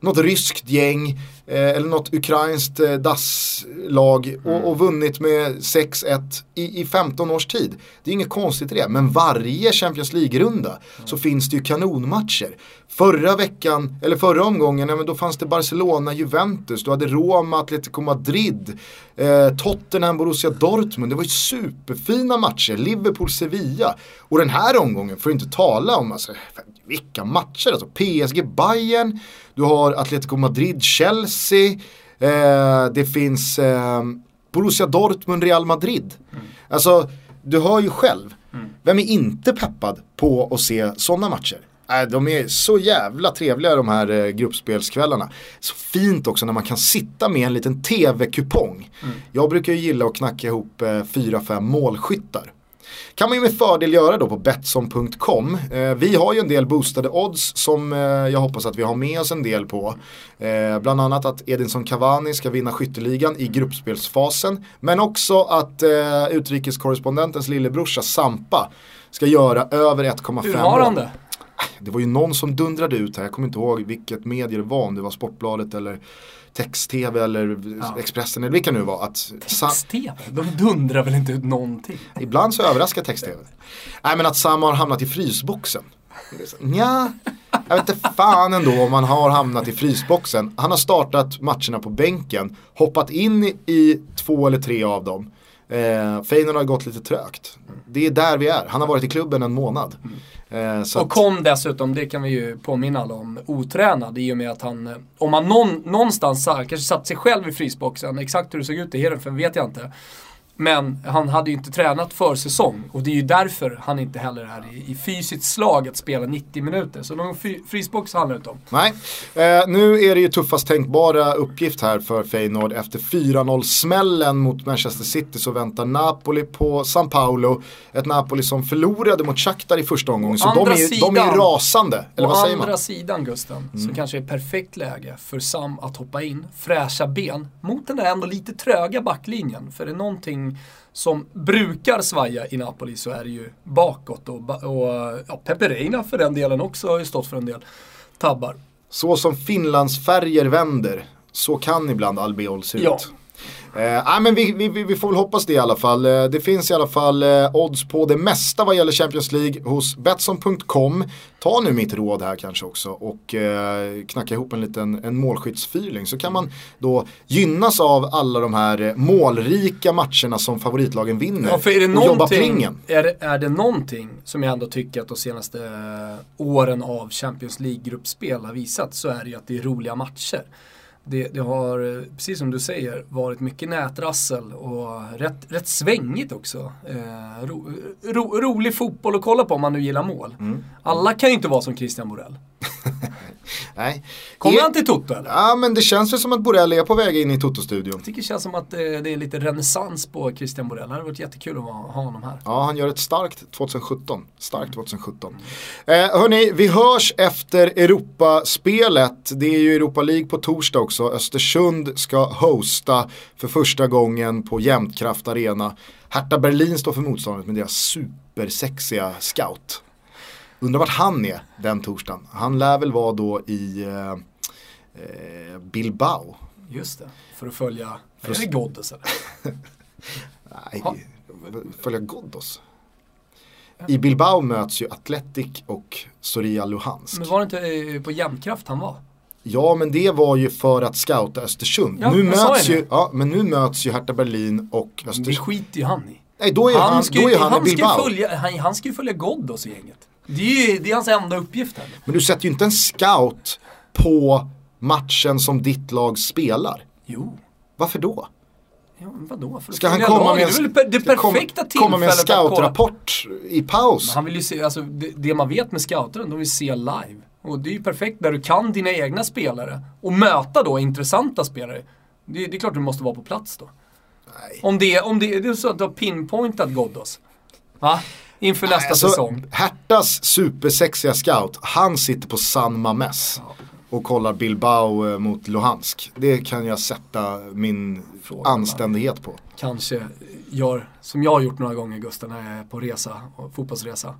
något ryskt gäng eh, eller något ukrainskt eh, dasslag och, och vunnit med 6-1 i, i 15 års tid. Det är inget konstigt i det, men varje Champions League-runda så finns det ju kanonmatcher. Förra veckan, eller förra omgången, ja, då fanns det Barcelona-Juventus, du hade Roma, Atletico Madrid, eh, Tottenham, Borussia Dortmund. Det var ju superfina matcher, Liverpool-Sevilla. Och den här omgången, att inte tala om, alltså, vilka matcher alltså. PSG, Bayern, du har Atletico Madrid, Chelsea, eh, det finns eh, Borussia Dortmund, Real Madrid. Alltså, du hör ju själv. Vem är inte peppad på att se sådana matcher? Nej, de är så jävla trevliga de här eh, gruppspelskvällarna. Så fint också när man kan sitta med en liten tv-kupong. Jag brukar ju gilla att knacka ihop eh, 4-5 målskyttar. Kan man ju med fördel göra då på Betsson.com. Eh, vi har ju en del boostade odds som eh, jag hoppas att vi har med oss en del på. Eh, bland annat att Edinson Cavani ska vinna skytteligan i gruppspelsfasen. Men också att utrikeskorrespondentens lillebrorsa Sampa ska göra över 1,5 hur har han det? Det var ju någon som dundrade ut här, jag kommer inte ihåg vilket medier det var, om det var Sportbladet eller Text-TV eller Expressen eller vilka nu var. Att Text-TV? De dundrar väl inte ut någonting? Ibland så överraskar text-tv. Nej men att Sam har hamnat i frysboxen. Nja, jag vet inte fan ändå om han har hamnat i frysboxen. Han har startat matcherna på bänken, hoppat in i två eller tre av dem. Eh, Feyenoord har gått lite trögt. Det är där vi är. Han har varit i klubben en månad. Eh, så Och kom dessutom, det kan vi ju påminna alla om, otränad i och med att han, eh, om han någon, någonstans kanske satt sig själv i frysboxen, exakt hur det såg ut i Heerenveen vet jag inte. Men han hade ju inte tränat för säsong och det är ju därför han inte heller är i, i fysiskt slag att spela 90 minuter. Så någon frysbox handlar det inte om. Nej, eh, nu är det ju tuffast tänkbara uppgift här för Feyenoord. Efter 4-0 smällen mot Manchester City så väntar Napoli på San Paolo. Ett Napoli som förlorade mot Shakhtar i första omgången. Så de Andra är, de sidan. är rasande. Eller Å vad säger andra man? Mm. sidan Gusten, så kanske det är perfekt läge för Sam att hoppa in, fräscha ben, mot den där ändå lite tröga backlinjen. För det är någonting som brukar svaja i Napoli så är det ju bakåt och, och ja, Pepe för den delen också har ju stått för en del tabbar. Så som Finlandsfärger vänder, så kan ibland Albiol se Ja. ut. Eh, nej, men vi, vi, vi- får väl hoppas det i alla fall. Eh, det finns i alla fall eh, odds på det mesta vad gäller Champions League hos Betsson.com. Ta nu mitt råd här kanske också och eh, knacka ihop en liten en målskyttsfyrling så kan man då gynnas av alla de här eh, målrika matcherna som favoritlagen vinner Ja, för är det och jobba plingen. är, det- är det någonting som jag ändå tycker att de senaste åren av Champions League-gruppspel har visat så är det ju att det är roliga matcher. Det, det har, eh, precis som du säger, varit mycket nätrassel och rätt, rätt svängigt också. Eh, ro, ro, rolig fotboll att kolla på om man nu gillar mål. Mm. Alla kan ju inte vara som Christian Borell. [LAUGHS] [LAUGHS] Nej. Kommer Är- han till Toto eller? Ja men det känns väl som att Borrell är på väg in i Toto-studion. Jag tycker det känns som att eh, det är lite renässans på Christian Borell. Det hade varit jättekul att ha honom här. Ja, han gör ett starkt 2017. Starkt 2017. Eh, hörni, vi hörs efter Europaspelet. Det är ju Europa League på torsdag också. Östersund ska hosta för första gången på Jämtkraft Arena. Hertha Berlin står för motståndet med deras supersexiga scout. Undrar vart han är den torsdagen. Han lär väl vara då i eh, eh, Bilbao. Just det. För att följa, För är det Ghoddos eller? [LAUGHS] Nej, Ha. följa Ghoddos. I Bilbao möts ju Atletic och Soria Luhansk. Men var det inte eh, på Jämtkraft han var? Ja men det var ju för att scouta Östersund. Ja, nu möts ju det. ja, men nu möts ju Hertha Berlin och Det Östersund. skiter ju han i. Nej då är han, ska då är han, han, i ska Bilbao. ju följa, han, han ska ju följa Ghoddos i gänget. Det är ju det är hans enda uppgift här. Men du sätter ju inte en scout på matchen som ditt lag spelar. Jo. Varför då? Ja, vadå? För Ska han komma med en, Det är väl det komma- perfekta komma med en scoutrapport i paus? Han vill ju se, alltså det, det man vet med scouteren, de vill se live. Och det är ju perfekt när du kan dina egna spelare och möta då intressanta spelare. Det, det är klart du måste vara på plats då. Nej. Om det, om det, det är så att du har pinpointat Ghoddos. Va? Inför nästa Alltså, säsong. Hertas supersexiga scout, han sitter på San Mames och kollar Bilbao eh, mot Luhansk. Det kan jag sätta min Frågan, anständighet på. Kanske gör, som jag har gjort några gånger Gustav när jag är på resa, fotbollsresa.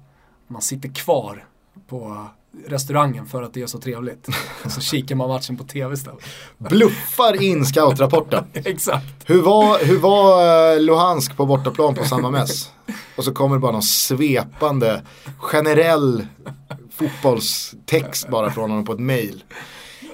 Man sitter kvar på restaurangen för att det är så trevligt. Och så kikar man matchen på tv istället. Bluffar in scoutrapporten. [LAUGHS] Exakt. Hur var, hur var eh, Luhansk på bortaplan på samma mäss? Och så kommer det bara någon svepande, generell fotbollstext bara från honom på ett mail.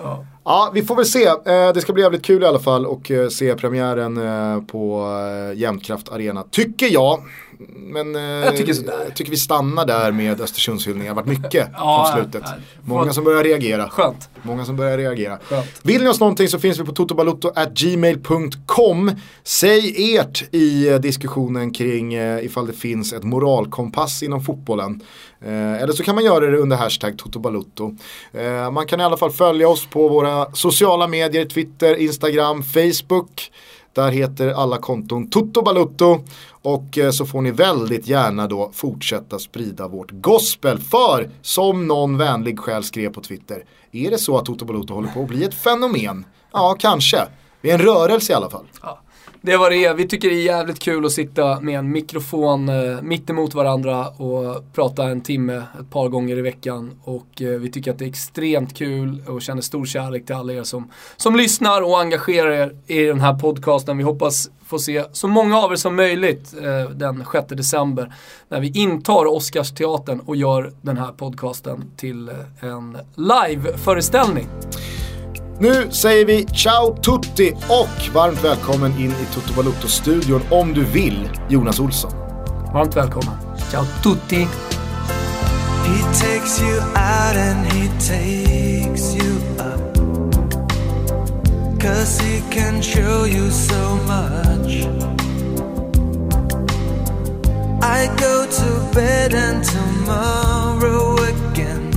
Ja. Ja, vi får väl se. Eh, det ska bli jävligt kul i alla fall och eh, se premiären eh, på Jämtkraft Arena. Tycker jag. Men eh, Jag tycker sådär. jag tycker vi stannar där med Östersundshyllningar. Det har varit mycket Ja, från slutet. Många som börjar reagera. Skönt. Många som börjar reagera. Skönt. Vill ni oss någonting så finns vi på totobalutto.gmail.com Säg ert i eh, diskussionen kring eh, ifall det finns ett moralkompass inom fotbollen. Eller så kan man göra det under hashtag totobalutto. Eh, man kan i alla fall följa oss på våra sociala medier, Twitter, Instagram, Facebook. Där heter alla konton Toto Balutto och eh, så får ni väldigt gärna då fortsätta sprida vårt gospel. För som någon vänlig själ skrev på Twitter, är det så att Toto Balutto håller på att bli ett fenomen? Ja, kanske. Vi är en rörelse i alla fall. Ja. Det var det är. Vi tycker det är jävligt kul att sitta med en mikrofon eh, mitt emot varandra och prata en timme ett par gånger i veckan. Och eh, vi tycker att det är extremt kul och känner stor kärlek till alla er som, som lyssnar och engagerar er i den här podcasten. Vi hoppas få se så många av er som möjligt eh, den 6 december när vi intar Oscarsteatern och gör den här podcasten till eh, en live-föreställning. Nu säger vi ciao tutti och varmt välkommen in i Toto Balutto-studion om du vill, Jonas Olsson. Varmt välkommen. Ciao tutti! He takes you out and he takes you up. Cause he can show you so much. I go to bed and tomorrow again.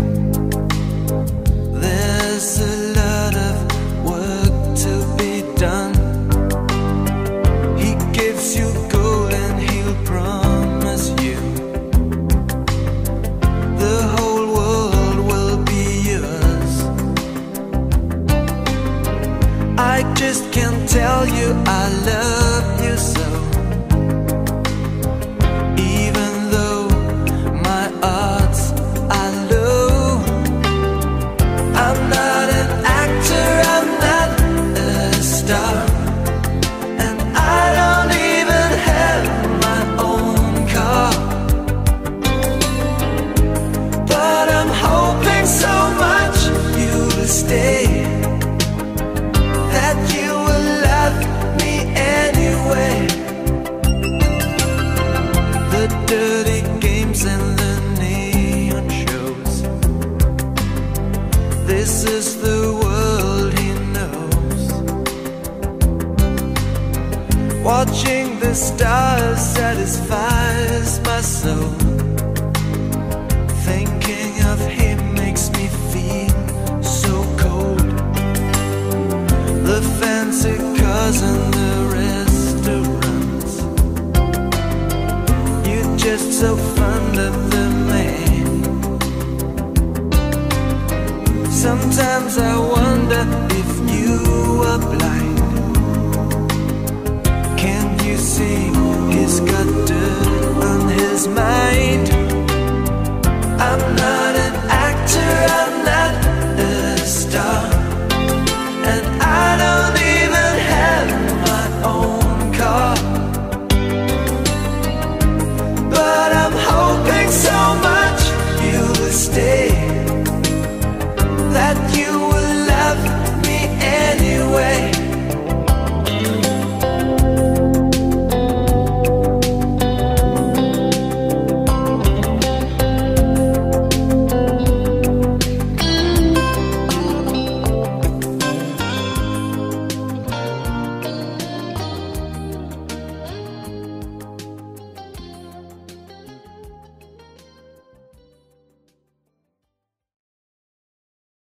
There's a I just can't tell you I love you so.